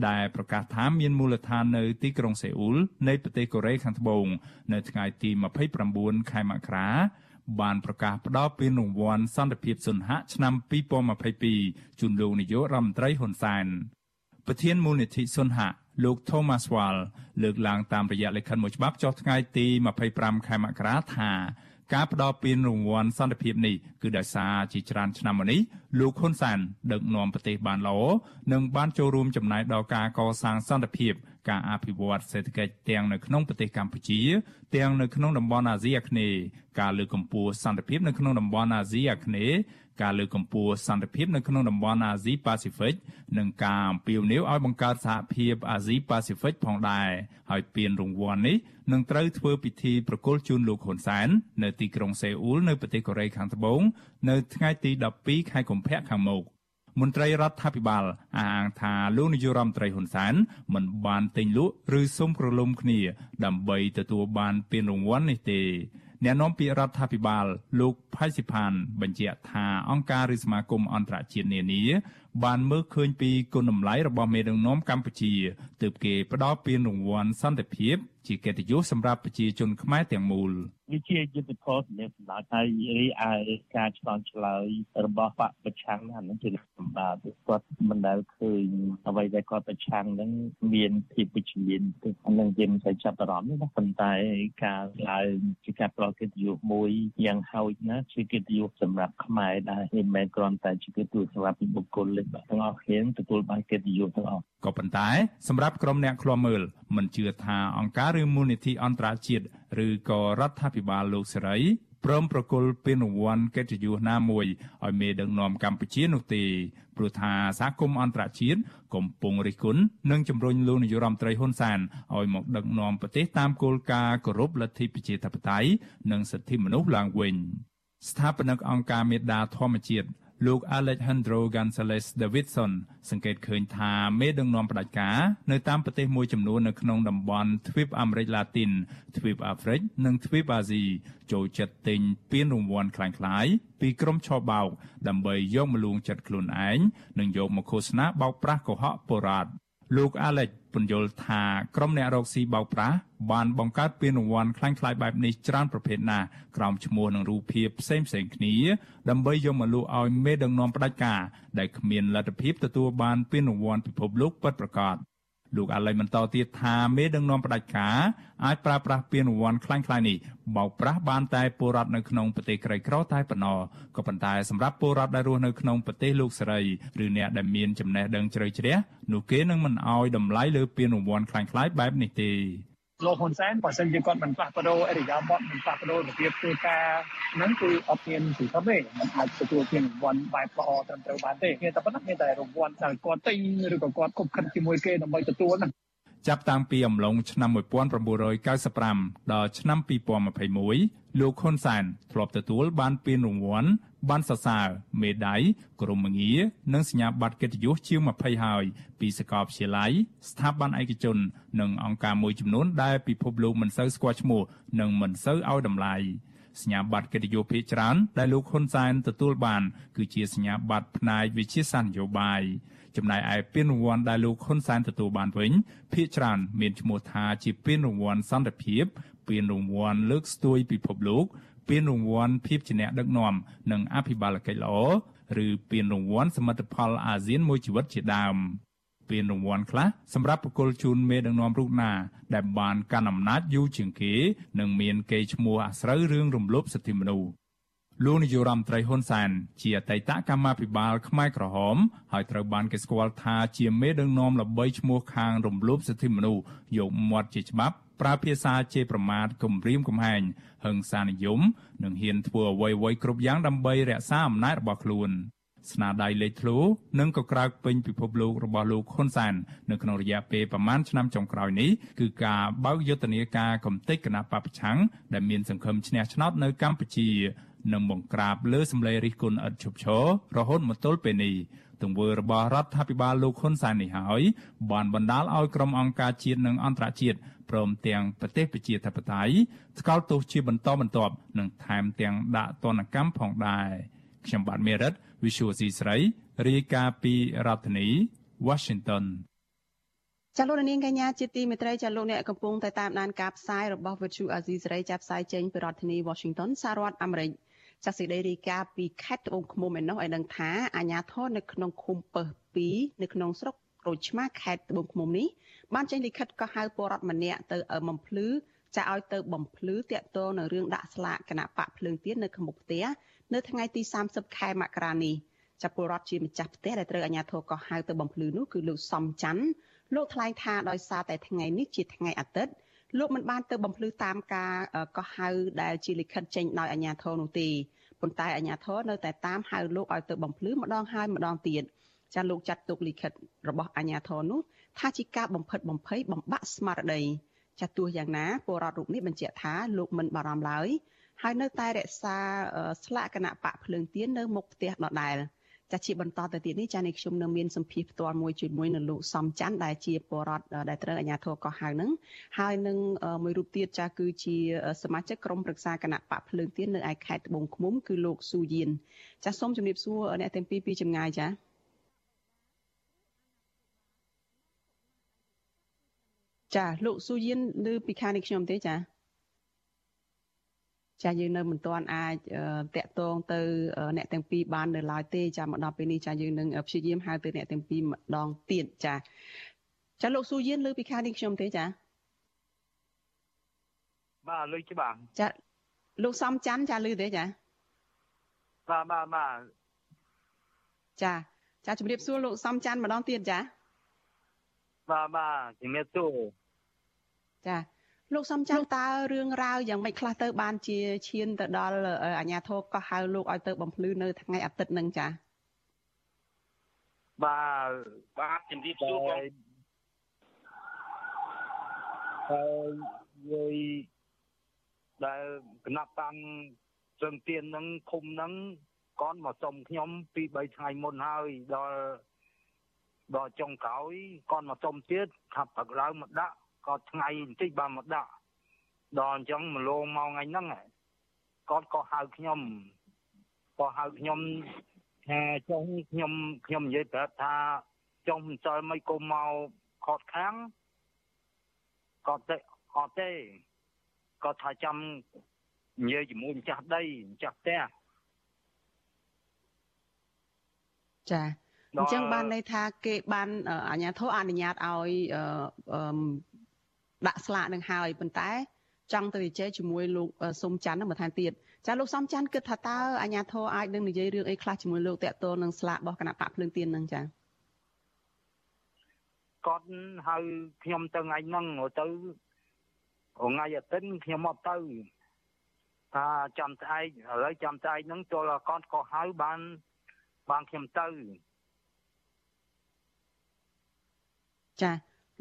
Speaker 7: ដែលប្រកាសថាមានមូលដ្ឋាននៅទីក្រុងសេអ៊ូលនៃប្រទេសកូរ៉េខាងត្បូងនៅថ្ងៃទី29ខែមករាបានប្រកាសផ្តល់ពានរង្វាន់សន្តិភាពសុនហៈឆ្នាំ2022ជូនលោកនាយករដ្ឋមន្ត្រីហ៊ុនសែន ប្រធានមូលនិធិសុនហៈលោក Thomas Wall លើកឡើងតាមរយៈលិខិតមួយច្បាប់ចុះថ្ងៃទី25ខែមករាថាការផ្ដល់ពានរង្វាន់សន្តិភាពនេះគឺដោយសារជាច្រើនឆ្នាំមកនេះលោកហ៊ុនសែនដឹកនាំប្រទេសបានល្អនិងបានចូលរួមចំណែកដល់ការកសាងសន្តិភាពការអភិវឌ្ឍសេដ្ឋកិច្ចទាំងនៅក្នុងប្រទេសកម្ពុជា ទាំងនៅក្នុងតំបន់អាស៊ីអាគ្នេយ៍ការលើកកម្ពស់សន្តិភាពនៅក្នុងតំបន់អាស៊ីអាគ្នេយ៍ ការលើកកម្ពស់សន្តិភាពនៅក្នុងតំបន់អាស៊ីប៉ាស៊ីហ្វិកនិងការអំពាវនាវឲ្យបង្កើតសហភាពអាស៊ីប៉ាស៊ីហ្វិកផងដែរហើយពានរង្វាន់នេះនឹងត្រូវធ្វើពិធីប្រគល់ជូនលោកហ៊ុនសែននៅទីក្រុងសេអ៊ូលនៅប្រទេសកូរ៉េខាងត្បូងនៅថ្ងៃទី12ខែកុម្ភៈខាងមុខមន្ត្រីរដ្ឋាភិបាលអះអាងថាលោកនាយរដ្ឋមន្ត្រីហ៊ុនសែនមិនបានទិញលក់ឬសុំប្រឡុំគ្នាដើម្បីទទួលបានពានរង្វាន់នេះទេ អ្នកនាំពាក្យរដ្ឋាភិបាលលោកផៃសិផានបញ្ជាក់ថាអង្គការឬសមាគមអន្តរជាតិនានាបានមើលឃើញពីគុណតម្លៃរបស់មេដឹកនាំកម្ពុជាទើបគេផ្ដល់ពានរង្វាន់សន្តិភាព ជាកិត្តិយសសម្រាប់ប្រជាជនខ្មែរទាំងមូល
Speaker 5: វាជាយុទ្ធផលសម្រាប់សម្ដៅហើយរីឯការឆ្លងឆ្លើយរបស់បកប្រឆាំងអានឹងជាសម្ដៅគាត់មិនដែលឃើញអ្វីដែលគាត់ប្រឆាំងនឹងមានភាពវិជ្ជមានទេអានឹងយើងមិនសូវចាប់អារម្មណ៍ទេណាប៉ុន្តែការឡើងជាការប្រកកិត្តិយសមួយយ៉ាងហោចណាស់ជាកិត្តិយសសម្រាប់ខ្មែរដែរមិនមែនគ្រាន់តែជាកិត្តិយសសម្រាប់បុគ្គលទេបាទទាំងអស់គ្នាទទួលបានកិត្តិយសទាំងអស់
Speaker 7: ក៏ប៉ុន្តែសម្រាប់ក្រុមអ្នកឃ្លាំមើលមិនជឿថាអង្គការឬមូលនិធិអន្តរជាតិឬក៏រដ្ឋាភិបាលលោកសេរីព្រមប្រគល់ពានរង្វាន់កិត្តិយសណាមួយឲ្យមេដឹកនាំកម្ពុជានោះទេព្រោះថាសហគមន៍អន្តរជាតិកំពុងរិះគន់និងជំរុញលោកនាយរដ្ឋមន្ត្រីហ៊ុនសែនឲ្យមកដឹកនាំប្រទេសតាមគោលការណ៍គោរពលទ្ធិប្រជាធិបតេយ្យនិងសិទ្ធិមនុស្សឡើងវិញស្ថាបនិកអង្គការមេដាធម្មជាតិ លោក Alejandro Gonzalez Davidson សង្កេតឃើញថាមេដឹកនាំផ្ដាច់ការនៅតាមប្រទេសមួយចំនួននៅក្នុងតំបន់ទ្វីបអាមេរិកឡាទីនទ្វីបអាហ្វ្រិកនិងទ្វីបអាស៊ីចូលចិត្តទិញពានរង្វាន់ខ្លាំងខ្លាយពីក្រុមឆបោកដើម្បីយកមកលួងចិត្តខ្លួនឯងនិងយកមកឃោសនាបោកប្រាស់កុហកបុរាណលោក Alex ពន្យល់ថាក្រុមអ្នករកស៊ីបោកប្រាស់បានបង្កើតពានរង្វាន់ខ្លាំងខ្លាយបែបនេះច្រើនប្រភេទណាស់ក្រោមឈ្មោះនិងរូបភាពផ្សេងផ្សេងគ្នាដើម្បីយកមកលក់ឲ្យមេដឹកនាំផ្ដាច់ការដែលគ្មានលទ្ធភាពទទួលបានពានរង្វាន់ពិភពលោកពិតប្រាកដ លោកអាឡៃបន្តទៀតថាមេដឹកនាំផ្ដាច់ការអាចប្រើប្រាស់ពានរង្វាន់ខ្លាំងៗនេះបោកប្រាស់បានតែពលរដ្ឋនៅក្នុងប្រទេសក្រីក្រតែប៉ុណ្ណោះក៏ប៉ុន្តែសម្រាប់ពលរដ្ឋដែលរស់នៅក្នុងប្រទេសលោកសេរីឬអ្នកដែលមានចំណេះដឹងជ្រៅជ្រះនោះគេនឹងមិនអោយតម្លៃលើពានរង្វាន់ខ្លាំងៗបែបនេះទេ
Speaker 8: លោកហ៊ុនសែនបើសិនជាគាត់មិនផ្លាស់ប្ដូរអរិយាប័ត្រមិនផ្លាស់ប្ដូររបៀបធ្វើការហ្នឹងគឺអត់មានសិទ្ធិទេមិនអាចទទួលពានរង្វាន់បែបល្អត្រឹមត្រូវបានទេមានតែប៉ុណ្ណឹងមានតែរង្វាន់ដែលគាត់ទិញឬក៏គាត់គប់ខិតជាមួយគេដើម្បីទទួលហ្នឹង
Speaker 7: ចាប់តាំងពីអំឡុងឆ្នាំ1995ដល់ឆ្នាំ2021លោកហ៊ុនសែនធ្លាប់ទទួលបានពានរង្វាន់បានសរសើរមេដាយក្រុមងារនិងសញ្ញាបត្រកិត្តិយសជាង20ហើយពីសាកលវិទ្យាល័យស្ថាប័នឯកជន និងអង្គការមួយចំនួនដែលពិភពលោកមិនសូវស្គាល់ឈ្មោះនិងមិនសូវឲ្យតម្លៃ សញ្ញាបត្រកិត្តិយសភាគច្រើនដែលលោកហ៊ុនសែនទទួលបាន គឺជាសញ្ញាបត្រផ្នែកវិជាសាស្ត្រនយោបាយចំណែកឯពានរង្វាន់ដែលលោកហ៊ុនសែនទទួលបានវិញភាគច្រើនមានឈ្មោះថាជាពានរង្វាន់សន្តិភាពពានរង្វាន់លើកស្ទួយពិភពលោកពានរង្វាន់ភាពជាអ្នកដឹកនាំនិងអភិបាលកិច្ចល្អឬពានរង្វាន់សមិទ្ធផលអាស៊ានមួយជីវិតជាដើម ពានរង្វាន់ខ្លះសម្រាប់ប្រគល់ជូនមេដឹកនាំរូបណាដែលបានកាន់អំណាចយូរជាងគេនិងមានកេរ្តិ៍ឈ្មោះអាស្រូវរឿងរំលោភសិទ្ធិមនុស្សលោកនាយរដ្ឋមន្ត្រីហ៊ុនសែនជាអតីតកម្មាភិបាលខ្មែរក្រហមហើយត្រូវបានគេស្គាល់ថាជាមេដឹកនាំល្បីឈ្មោះខាងរំលោភសិទ្ធិមនុស្សយកមាត់ជាច្បាប់ប្រើភាសាជេរប្រមាថគំរាមកំហែងហិង្សានិយម និងហ៊ានធ្វើអ្វីៗគ្រប់យ៉ាងដើម្បីរក្សាអំណាចរបស់ខ្លួន ស្នាដៃលេចធ្លោនិងក៏ក្រើកពេញពិភពលោករបស់លោកហ៊ុនសែននៅក្នុងរយៈពេលប្រមាណឆ្នាំចុងក្រោយនេះគឺការបើកយុទ្ធនាការកំទេចគណៈបពប្រឆាំងដែលមានសង្ឃឹមឈ្នះឆ្នោតនៅកម្ពុជានិងបង្ក្រាបលើសម្លេងរិះគន់ឥតឈប់ឈររហូតមកទល់ពេលនេះទង្វើរបស់រដ្ឋាភិបាលលោកហ៊ុនសែននេះហើយបានបណ្ដាលឲ្យក្រុមអង្គការជាតិនិងអន្តរជាតិព្រមទាំងប្រទេសប្រជាធិបតេយ្យស្កោតទោសជាបន្តបន្ទាប់និងថែមទាំងដាក់ទណ្ឌកម្មផងដែរខ្ញុំបាទមេរិត Visual C ស្រីរាយការណ៍ពីរដ្ឋធានី Washington
Speaker 1: ចាលោកនាងកញ្ញាជាទីមេត្រីចាលោកអ្នកកំពុងតែតាមដានការផ្សាយរបស់ Virtual Azizi សេរីចាប់ផ្សាយចេញពីរដ្ឋធានី Washington សហរដ្ឋអាមេរិកចាសេចក្តីរាយការណ៍ពីខេត្តត្បូងឃ្មុំឯនោះឲ្យដឹងថាអាជ្ញាធរនៅក្នុងឃុំពើ2នៅក្នុងស្រុកក្រូចឆ្មាខេត្តត្បូងឃ្មុំនេះបានចេញលិខិតកោះហៅពលរដ្ឋម្នាក់ទៅបំភ្លឺចាឲ្យទៅបំភ្លឺតាក់ទងនឹងរឿងដាក់ស្លាកគណៈបកភ្លើងទៀននៅក្នុងមុខផ្ទះ នៅថ្ងៃទី30ខែមករានេះចាប់ពលរដ្ឋជាម្ចាស់ផ្ទះដែលត្រូវអាជ្ញាធរកោះហៅទៅបំភ្លឺនោះគឺលោកសំច័ន្ទលោកថ្លែងថាដោយសារតែថ្ងៃនេះជាថ្ងៃអាទិត្យលោកមិនបានទៅបំភ្លឺតាមការកោះហៅដែលជាលិខិតចេញដោយអាជ្ញាធរនោះទេប៉ុន្តែអាជ្ញាធរនៅតែតាមហៅលោកឲ្យទៅបំភ្លឺម្ដងហើយម្ដងទៀតចាលោកចាត់ទុកលិខិតរបស់អាជ្ញាធរនោះថាជាការបំផិតបំភ័យបំបាក់ស្មារតីចាទោះយ៉ាងណាពលរដ្ឋរូបនេះបញ្ជាក់ថាលោកមិនបារម្ភឡើយ ហើយនៅតែរក្សាស្លាកគណៈបកភ្លើងទៀននៅមុខផ្ទះដដែលចាជាបន្តទៅទៀតនេះចានេះខ្ញុំនៅមានសម្ភារផ្ទាល់មួយជាមួយនឹងលោកសំច័ន្ទដែលជាបរដ្ឋដែលត្រូវអាជ្ញាធរកោះហៅនឹងហើយនឹងមួយរូបទៀតចាគឺជាសមាជិកក្រុមប្រឹក្សាគណៈបកភ្លើងទៀននៅឯខេត្តត្បូងឃ្មុំគឺលោកស៊ូយៀនចាសូមជម្រាបសួរអ្នកទាំងពីរពីចម្ងាយចាចាលោកស៊ូយៀនឬពីខាងនេះខ្ញុំទេចា ចាយើងនៅមិនទាន់អាចតាក់ទងទៅអ្នកទាំងពីរបាននៅឡើយទេចាមកដល់ពេលនេះចាយើងនឹងព្យាយាមហៅទៅអ្នកទាំងពីរម្ដងទៀតចាចាលោកស៊ូយៀនលើពីខាងនេះខ្ញុំទេចា
Speaker 9: បាទលើច្បាស់
Speaker 1: ចាលោកសំច័ន្ទចាលើទេចា
Speaker 9: បាទបាទបាទ
Speaker 1: ចាចាជំរាបសួរលោកសំច័ន្ទម្ដងទៀតចា
Speaker 9: បាទបាទជំរាបសួរ
Speaker 1: ចា លោកសំច័ន្ទតើរឿងរ៉ាវយ៉ាងម៉េចខ្លះទៅបានជាឈានទៅដល់អាជ្ញាធរក៏ហៅលោកឲ្យទៅបំភ្លឺនៅថ្ងៃអាទិត្យនឹងចា
Speaker 9: បាទបាទជំរាបសួរបងហើយយាយដែលគណៈតាំងជើងទៀននឹងឃុំនឹងកនមកសុំខ្ញុំពី3ថ្ងៃមុនហើយដល់ដល់ចុងក្រោយកនមកសុំទៀតថាព្រឹកឡើងមកដាក់ ក៏ថ្ងៃបន្តិចបានមកដាក់ដល់អញ្ចឹងមកលងមកថ្ងៃហ្នឹងគាត់ក៏ហៅខ្ញុំក៏ហៅខ្ញុំថាចុងខ្ញុំខ្ញុំនិយាយប្រាប់ថាចុងមិនសិលមិនគុំមកខត់ខាងគាត់ទេអត់ទេគាត់ថាចាំនិយាយជាមួយម្ចាស់ដីម្ចាស់ផ្ទះ
Speaker 1: ចាអញ្ចឹងបានន័យថាគេបានអាជ្ញាធរអនុញ្ញាតឲ្យ ដាក់ស្លាកនឹងហើយប៉ុន្តែចង់ទៅជជែកជាមួយលោកសុំច័ន្ទនឹងបន្ថែមទៀតចាលោកសុំច័ន្ទគិតថាតើអាញាធរអាចនឹងនិយាយរឿងអីខ្លះជាមួយលោកតេតតនឹងស្លាករបស់គណៈបកភ្លើងទៀននឹងចា
Speaker 9: គាត់ហៅខ្ញុំទៅថ្ងៃហ្នឹងទៅថ្ងៃអាទិត្យខ្ញុំមកទៅថាចាំស្អែកឥឡូវចាំស្អែកហ្នឹងចូលគាត់ក៏ហៅបានបានខ្ញុំទៅ
Speaker 1: ចា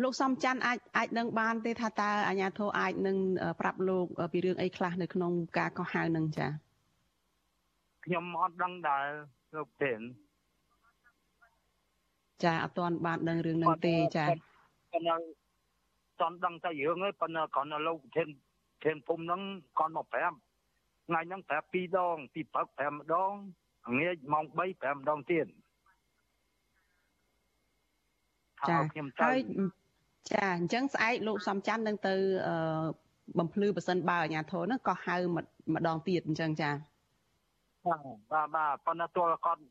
Speaker 1: លោកសំច័ន្ទអាចអាចដឹងបានទេថាតើអាជ្ញាធរអាចនឹងប្រាប់លោកពីរឿងអីខ្លះនៅក្នុងការកោះហៅនឹងចា
Speaker 9: ខ្ញុំអត់ដឹងដែរលោកទេ
Speaker 1: ចាអត់ទាន់បានដឹងរឿងនឹងទេចា
Speaker 9: ប៉ុន្តែតន់ដឹងតែរឿងហ្នឹងប៉ុន្តែគ្រាន់តែលោកធានធានភូមិហ្នឹងគាត់មកប្រាប់ថ្ងៃហ្នឹងប្រាប់2ដងពីព្រឹកប្រាប់ម្ដងងាយម៉ោង3ប្រាប់ម្ដងទៀត
Speaker 1: ចាហើយ ចាអញ្ចឹងស្អែកលោកសំច័ន្ទនឹងទៅបំភ្លឺប៉ះសិនបើអាញាធរហ្នឹងក៏ហៅម្ដងទៀតអញ្ចឹងចា
Speaker 9: បាទបាទប៉ុន្តែទល់គាត់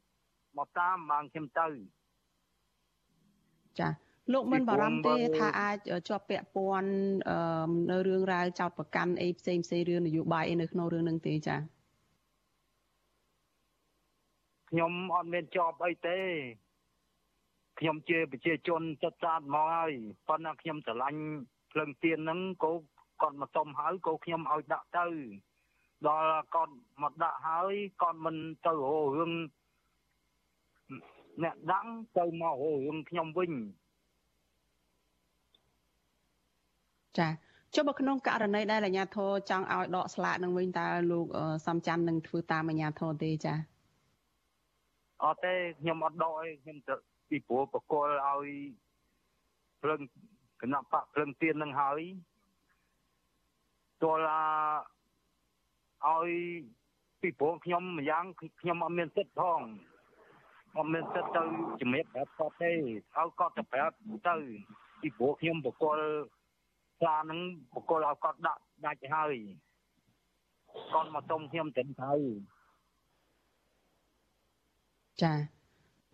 Speaker 9: មកតាមបានខ្ញុំទៅ
Speaker 1: ចាលោកមិនបារម្ភទេថាអាចជាប់ពាក់ព័ន្ធនៅរឿងរ៉ាវចោតប្រកាន់អីផ្សេងផ្សេងរឿងនយោបាយអីនៅក្នុងរឿងនឹងទេចា
Speaker 9: ខ្ញុំអត់មានជាប់អីទេ ខ្ញុំជាប្រជាជនចិត្តស្អាតមកហើយប៉ុន្តែខ្ញុំស្រឡាញ់ភ្លឹងទៀនហ្នឹងក៏គាត់មកសុំហើយក៏ខ្ញុំឲ្យដាក់ទៅដល់គាត់មកដាក់ហើយគាត់មិនទៅរោរឿងអ្នកដាក់ទៅមករោរឿងខ្ញុំវិញ
Speaker 1: ចាចុះបើក្នុងករណីដែលអាជ្ញាធរចង់ឲ្យដកស្លាកនឹងវិញតើលោកសំច័ន្ទនឹងធ្វើតាមអាជ្ញាធរទេចា
Speaker 9: អត់ទេខ្ញុំអត់ដកអីខ្ញុំទៅ ពីព្រោះបកគលឲ្យភ្លឹងគណៈបកភ្លឹងទៀននឹងហើយទោះឲ្យពីព្រោះខ្ញុំម្យ៉ាងខ្ញុំអត់មានសិទ្ធផងអត់មានសិទ្ធទៅជំរាបប្រាប់គាត់ទេឲ្យគាត់ទៅប្រាប់ទៅពីព្រោះខ្ញុំបកគលផ្លានឹងបកគលឲ្យគាត់ដាក់ដាច់ហើយគាត់មកសុំខ្ញុំត្រឹមត្រូវ
Speaker 1: ចា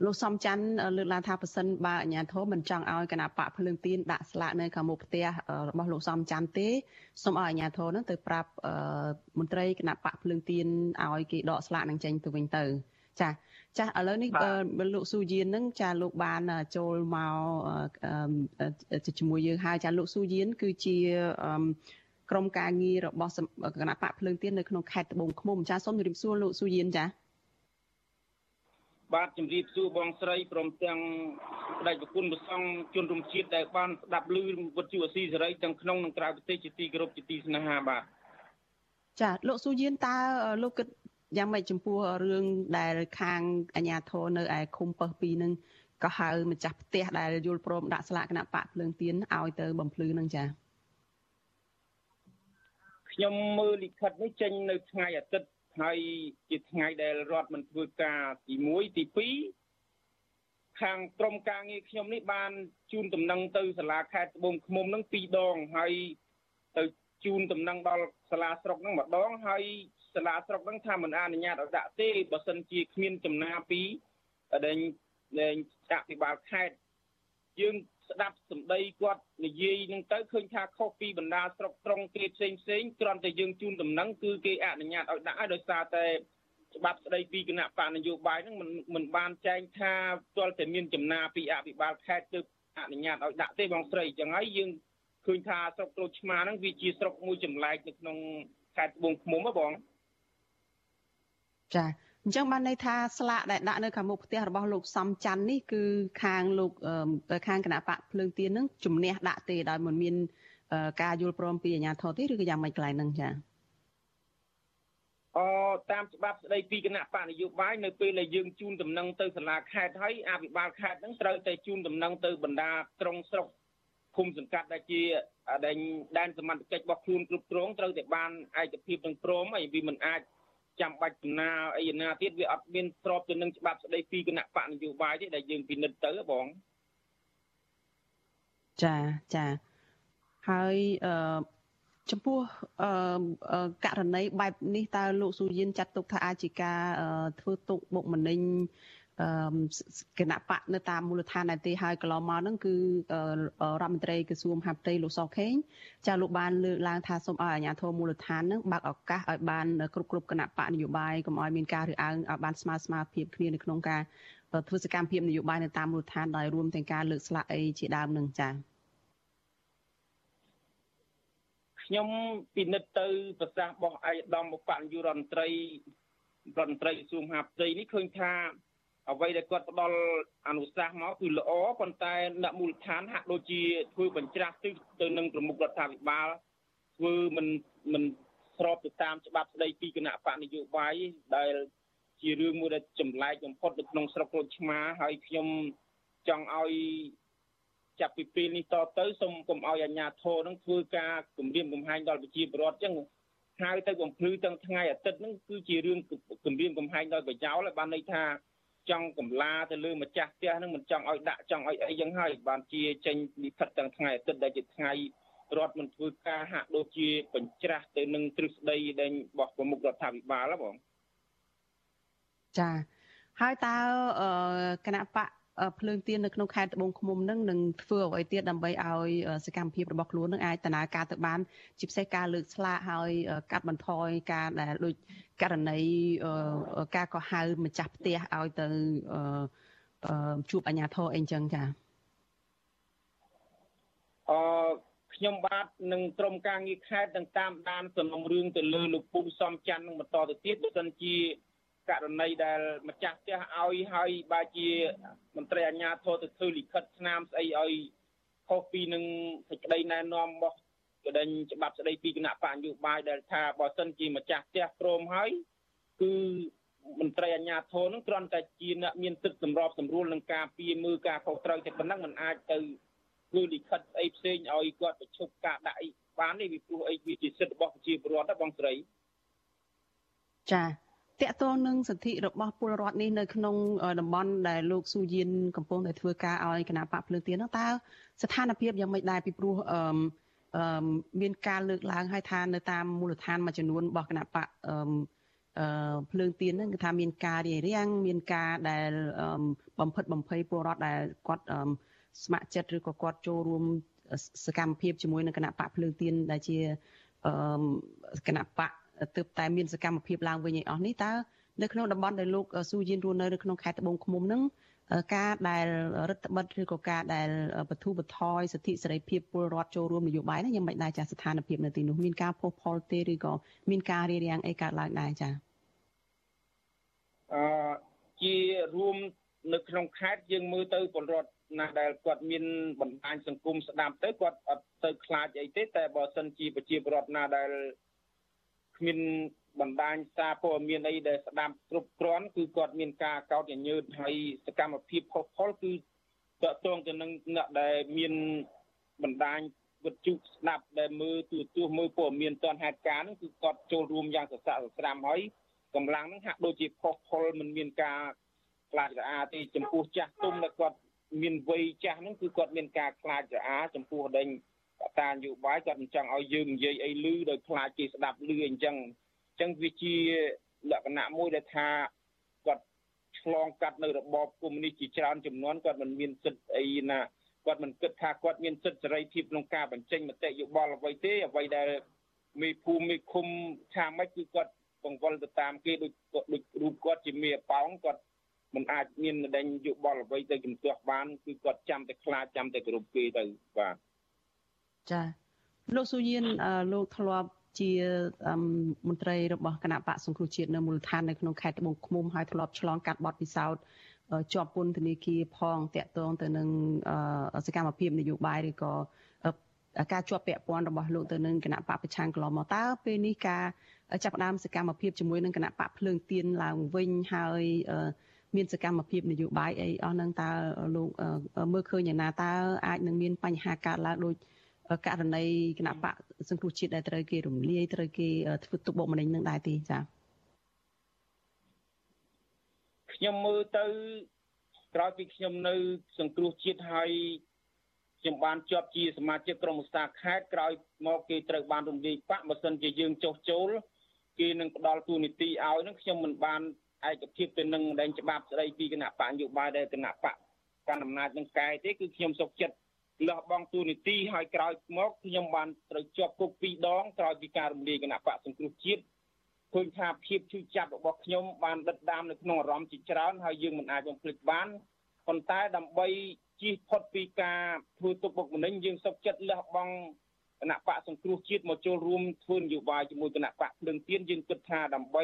Speaker 1: លោកសំច័ន្ទលើកឡើងថាប៉ះសិនបើអាជ្ញាធរមិនចង់ឲ្យគណៈបកភ្លើងទៀនដាក់ស្លាកនៅខាងមុខផ្ទះរបស់លោកសំច័ន្ទទេសូមឲ្យអាជ្ញាធរនឹងទៅប្រាប់មន្ត្រីគណៈបកភ្លើងទៀនឲ្យគេដកស្លាកនឹងចេញទៅវិញទៅចាចាឥឡូវនេះលោកស៊ូយៀននឹងចាលោកបានចូលមកជាមួយយើងហើយចាលោកស៊ូយៀនគឺជាក្រុមការងាររបស់គណៈបកភ្លើងទៀននៅក្នុងខេត្តត្បូងឃ្មុំចាសូមជម្រាបសួរលោកស៊ូយៀនចា
Speaker 10: បាទជំរាបសួរបងស្រីព្រមទាំងស្ដេចប្រគុណប្រសង់ជនរួមជាតិដែលបានស្ដាប់ឮវិទ្យុអស៊ីសេរីទាំងក្នុងនិងក្រៅប្រទេសជាទីគោរពជាទីស្នេហាបាទ
Speaker 1: ចាលោកស៊ូយៀនតើលោកគិតយ៉ាងម៉េចចំពោះរឿងដែលខាងអាជ្ញាធរនៅឯឃុំពើពីនឹងក៏ហៅម្ចាស់ផ្ទះដែលយល់ព្រមដាក់ស្លាកគណៈបកភ្លើងទៀនឲ្យទៅបំភ្លឺនឹងចា
Speaker 10: ខ្ញុំមើលលិខិតនេះចេញនៅថ្ងៃអាទិត្យ ហើយជាថ្ងៃដែលរដ្ឋមិនធ្វើការទី1ទី2ខាងក្រមការងារខ្ញុំនេះបានជូនដំណឹងទៅសាលាខេត្តត្បូងឃ្មុំនឹង2ដងហើយទៅជូនដំណឹងដល់សាលាស្រុកនឹងម្ដងហើយសាលាស្រុកនឹងថាមិនអនុញ្ញាតឲ្យដាក់ទេបើសិនជាគ្មានចំណាពីដែលលែងអភិបាលខេត្តយើង ស្ដាប់សម្ដីគាត់និយាយនឹងទៅឃើញថាខុសពីបណ្ដាស្រុកត្រង់គេផ្សេងផ្សេងគ្រាន់តែយើងជូនដំណឹងគឺគេអនុញ្ញាតឲ្យដាក់ឲ្យដោយសារតែច្បាប់ស្ដីពីគណៈបកនយោបាយហ្នឹងមិនមិនបានចែងថាទាល់តែមានចំណាពីអភិបាលខេត្តទើបអនុញ្ញាតឲ្យដាក់ទេបងស្រីអញ្ចឹងហើយយើងឃើញថាស្រុកក្រូចឆ្មាហ្នឹងវាជាស្រុកមួយចម្លែកនៅក្នុងខេត្តត្បូងឃ្មុំហ៎បង
Speaker 1: ចា អញ្ចឹងបានន័យថាស្លាកដែលដាក់នៅខាងមុខផ្ទះរបស់លោកសំច័ន្ទនេះគឺខាងលោកខាងគណៈបកភ្លើងទៀននឹងជំនះដាក់ទេដោយមិនមានការយល់ព្រមពីអាជ្ញាធរទេឬក៏យ៉ាងម៉េចកន្លែងហ្នឹងចា
Speaker 10: អតាមច្បាប់ស្ដីពីគណៈបកនយោបាយនៅពេលដែលយើងជូនដំណឹងទៅសាលាខេត្តហើយអភិបាលខេត្តហ្នឹងត្រូវតែជូនដំណឹងទៅបណ្ដាក្រុងស្រុកឃុំសង្កាត់ដែលជាដែនដែនសមត្ថកិច្ចរបស់ខ្លួនគ្រប់គ្រងត្រូវតែបានឯកភាពនឹងព្រមហើយវាមិនអាច ចាំបាច់ចំណាអីណាទៀតវាអត់មានស្របទៅនឹងច្បាប់ស្ដីពីគណៈបកនយោបាយទេដែលយើងពិនិត្យទៅបង
Speaker 1: ចាចាហើយអឺចំពោះអឺករណីបែបនេះតើលោកស៊ូយិនចាត់ទុកថាអាចជាការធ្វើទុកបុកម្នេញ គណៈបកនៅតាមមូលដ្ឋានដែរទេហើយកន្លងមកហ្នឹងគឺរដ្ឋមន្ត្រីក្រសួងមហាផ្ទៃលោកសខេងចាលោកបានលើកឡើងថាសូមឲ្យអាជ្ញាធរមូលដ្ឋានហ្នឹងបើកឱកាសឲ្យបានគ្រប់គ្រប់គណៈបកនយោបាយកុំឲ្យមានការរើសអើងឲ្យបានស្មើស្មើភាពគ្នានៅក្នុងការធ្វើសកម្មភាពនយោបាយនៅតាមមូលដ្ឋានដោយរួមទាំងការលើកស្លាកអីជាដើមនឹងចា៎
Speaker 10: ខ្ញុំពិនិត្យទៅប្រសាសន៍របស់ឯកឧត្តមបញ្ញារដ្ឋមន្ត្រីរដ្ឋមន្ត្រីក្រសួងមហាផ្ទៃនេះឃើញថា អ្វីដែលគាត់ផ្ដល់អនុសាសន៍មកគឺល្អប៉ុន្តែអ្នកមូលដ្ឋានហាក់ដូចជាធ្វើបញ្ច្រាស់ទិសទៅនឹងប្រមុខរដ្ឋាភិបាលធ្វើមិនមិនស្របទៅតាមច្បាប់ស្ដីពីគណៈបកនយោបាយដែលជារឿងមួយដែលចម្លែកបំផុតនៅក្នុងស្រុកក្រូចឆ្មាហើយខ្ញុំចង់ឲ្យចាប់ពីពេលនេះតទៅសូមកុំឲ្យអាជ្ញាធរនឹងធ្វើការគម្រាមកំហែងដល់ប្រជាពលរដ្ឋចឹងហៅទៅបំភ្លឺទាំងថ្ងៃអាទិត្យហ្នឹងគឺជារឿងគម្រាមកំហែងដោយប្រយោលហើយបានន័យថា ចង់កំឡាទៅលើម្ចាស់ផ្ទះហ្នឹងមិនចង់ឲ្យដាក់ចង់ឲ្យអីយ៉ាងហើយបានជាចេញលិខិតទាំងថ្ងៃអាទិត្យដែលជាថ្ងៃរដ្ឋមិនធ្វើការហាក់ដូចជាបញ្ច្រាស់ទៅនឹងទ្រឹស្ដីដែលរបស់ប្រមុខរដ្ឋាភិបាលហ៎បង
Speaker 1: ចាហើយតើគណៈបក ភ្លើងទៀននៅក្នុងខេត្តត្បូងឃ្មុំនឹងនឹងធ្វើអ្វីទៀតដើម្បីឲ្យសកម្មភាពរបស់ខ្លួននឹងអាចដំណើរការទៅបានជាពិសេសការលើកស្លាកហើយកាត់បន្ថយការដែលដូចករណីការកោះហៅម្ចាស់ផ្ទះឲ្យទៅជួបអាជ្ញាធរអីចឹងចា
Speaker 10: អឺខ្ញុំបាទនឹងក្រុមការងារខេត្តនឹងតាមដានសំណុំរឿងទៅលើលោកពូសំច័ន្ទនឹងបន្តទៅទៀតបើសិនជា ករណីដែលម្ចាស់ផ្ទះឲ្យហើយបើជាមន្ត្រីអាជ្ញាធរទៅធ្វើលិខិតស្នាមស្អីឲ្យខុសពីនឹងសេចក្តីណែនាំរបស់កដេញច្បាប់ស្តីពីគណៈបញ្ញោបាយដែលថាបើសិនជាម្ចាស់ផ្ទះព្រមហើយគឺមន្ត្រីអាជ្ញាធរនឹងគ្រាន់តែជាអ្នកមានសិទ្ធិសម្របសម្រួលនឹងការពីមើលការខុសត្រូវតែប៉ុណ្ណឹងมันអាចទៅធ្វើលិខិតអីផ្សេងឲ្យគាត់ប្រឈប់ការដាក់អីបានទេវាព្រោះអីវាជាសិទ្ធិរបស់ប្រជាពលរដ្ឋណាបងស្រី
Speaker 1: ចា តកតងនឹងសិទ្ធិរបស់ពលរដ្ឋនេះនៅក្នុងតំបន់ដែលលោកស៊ូយៀនកំពុងតែធ្វើការឲ្យគណៈបកភ្លើងទៀននោះតើស្ថានភាពយ៉ាងម៉េចដែរពីព្រោះអឺមានការលើកឡើងឲ្យថានៅតាមមូលដ្ឋានមួយចំនួនរបស់គណៈបកអឺអឺភ្លើងទៀនហ្នឹងគឺថាមានការរារាំងមានការដែលបំផិតបំភ័យពលរដ្ឋដែលគាត់ស្ម័គ្រចិត្តឬក៏គាត់ចូលរួមសកម្មភាពជាមួយនឹងគណៈបកភ្លើងទៀនដែលជាគណៈបក ទើបតែមានសកម្មភាពឡើងវិញឲ្យអស់នេះតើនៅក្នុងតំបន់ដែលលោកស៊ូយីនរស់នៅនៅក្នុងខេត្តត្បូងឃ្មុំហ្នឹងការដែលរដ្ឋបិទឬក៏ការដែលបទូបថយសិទ្ធិសេរីភាពពលរដ្ឋចូលរួមនយោបាយហ្នឹងយ៉ាងមិនដែរចាស្ថានភាពនៅទីនោះមានការផុសផុលទេឬក៏មានការរារាំងអីកើតឡើងដែរចា
Speaker 10: អឺជារួមនៅក្នុងខេត្តយើងមើលទៅពលរដ្ឋណាដែលគាត់មានបណ្ដាញសង្គមស្ដាប់ទៅគាត់អត់ទៅខ្លាចអីទេតែបើសិនជាប្រជាពលរដ្ឋណាដែល គ្មានបណ្ដាញសារព័ត៌មានអីដែលស្ដាប់គ្រប់គ្រាន់គឺគាត់មានការកោតញញើតហើយសកម្មភាពខុសខលគឺតកតងទៅនឹងអ្នកដែលមានបណ្ដាញវិទ្យុស្ដាប់ដែលមើលទូទស្សន៍មើលព័ត៌មានតនហេតុការណ៍ហ្នឹងគឺគាត់ចូលរួមយ៉ាងសស្រាក់សស្រាំហើយកម្លាំងហ្នឹងហាក់ដូចជាខុសខលមិនមានការខ្លាចរអាទេចំពោះចាស់ទុំដែលគាត់មានវ័យចាស់ហ្នឹងគឺគាត់មានការខ្លាចរអាចំពោះដេញ កតានយោបាយគាត់មិនចង់ឲ្យយើងនិយាយអីឮដោយខ្លាចគេស្ដាប់ឮអញ្ចឹងអញ្ចឹងវាជាលក្ខណៈមួយដែលថាគាត់ឆ្លងកាត់នៅរបបកុម្មុយនីសជាច្រើនចំនួនគាត់មិនមានសិទ្ធិអីណាគាត់មិនគិតថាគាត់មានសិទ្ធិសេរីភាពក្នុងការបញ្ចេញមតិយោបល់អ្វីទេអ្វីដែលមេភូមិមេឃុំថាម៉េចគឺគាត់បង្វិលទៅតាមគេដូចដូចរូបគាត់ជាមេប៉ោងគាត់មិនអាចមានដេញយោបល់អ្វីទៅជំទាស់បានគឺគាត់ចាំតែខ្លាចចាំតែគោរពគេទៅបាទ
Speaker 1: ចាលោកសុយានលោកធ្លាប់ជាមន្ត្រីរបស់គណៈបកសង្គ្រោះជាតិនៅមូលដ្ឋាននៅក្នុងខេត្តត្បូងឃ្មុំហើយធ្លាប់ឆ្លងកាត់បទពិសោធន៍ជាប់ពន្ធនាគារផងតាក់ទងទៅនឹងសកម្មភាពនយោបាយឬក៏ការជាប់ពាក់ព័ន្ធរបស់លោកទៅនឹងគណៈបកប្រឆាំងកន្លងមកតើពេលនេះការចាប់ផ្ដើមសកម្មភាពជាមួយនឹងគណៈបកភ្លើងទៀនឡើងវិញហើយមានសកម្មភាពនយោបាយអីអស់ហ្នឹងតើលោកមើលឃើញយ៉ាងណាតើអាចនឹងមានបញ្ហាកើតឡើងដូច ករណីគណៈបកសង្គ្រោះជាតិដែលត្រូវគេរំលាយត្រូវគេធ្វើទុកបុកម្នេញនឹងដែរទេចា៎
Speaker 10: ខ្ញុំមើលទៅក្រោយពីខ្ញុំនៅ សង្គ្រោះជាតិហើយខ្ញុំបានជាប់ជាសមាជិកក្រុមឧស្សាហ៍ខេត្តក្រោយមកគេត្រូវបានរំលាយបកបើសិនជាយើងចុះចូលគេនឹងផ្ដល់ទូនីតិឲ្យនឹងខ្ញុំមិនបានឯកភាពទៅនឹងដែនច្បាប់ស្ដីពីគណៈបកនយោបាយដែលគណៈបកកាន់អំណាចនឹងកែទេគឺខ្ញុំសុខចិត្ត លះបង់ទូនីតិហើយក្រោយមកខ្ញុំបានត្រូវជាប់គុក2ដងក្រោយពីការរំលាយគណៈបកសង្គ្រោះជាតិឃើញថាភាពឈឺចាប់របស់ខ្ញុំបានដិតដាមនៅក្នុងអារម្មណ៍ជាច្រើនហើយយើងមិនអាចបំភ្លេចបានប៉ុន្តែដើម្បីជៀសផុតពីការធ្វើទុកបុកម្នេញយើងសុខចិត្តលះបង់គណៈបកសង្គ្រោះជាតិមកចូលរួមធ្វើនយោបាយជាមួយគណៈបកភ្លើងទៀនយើងគិតថាដើម្បី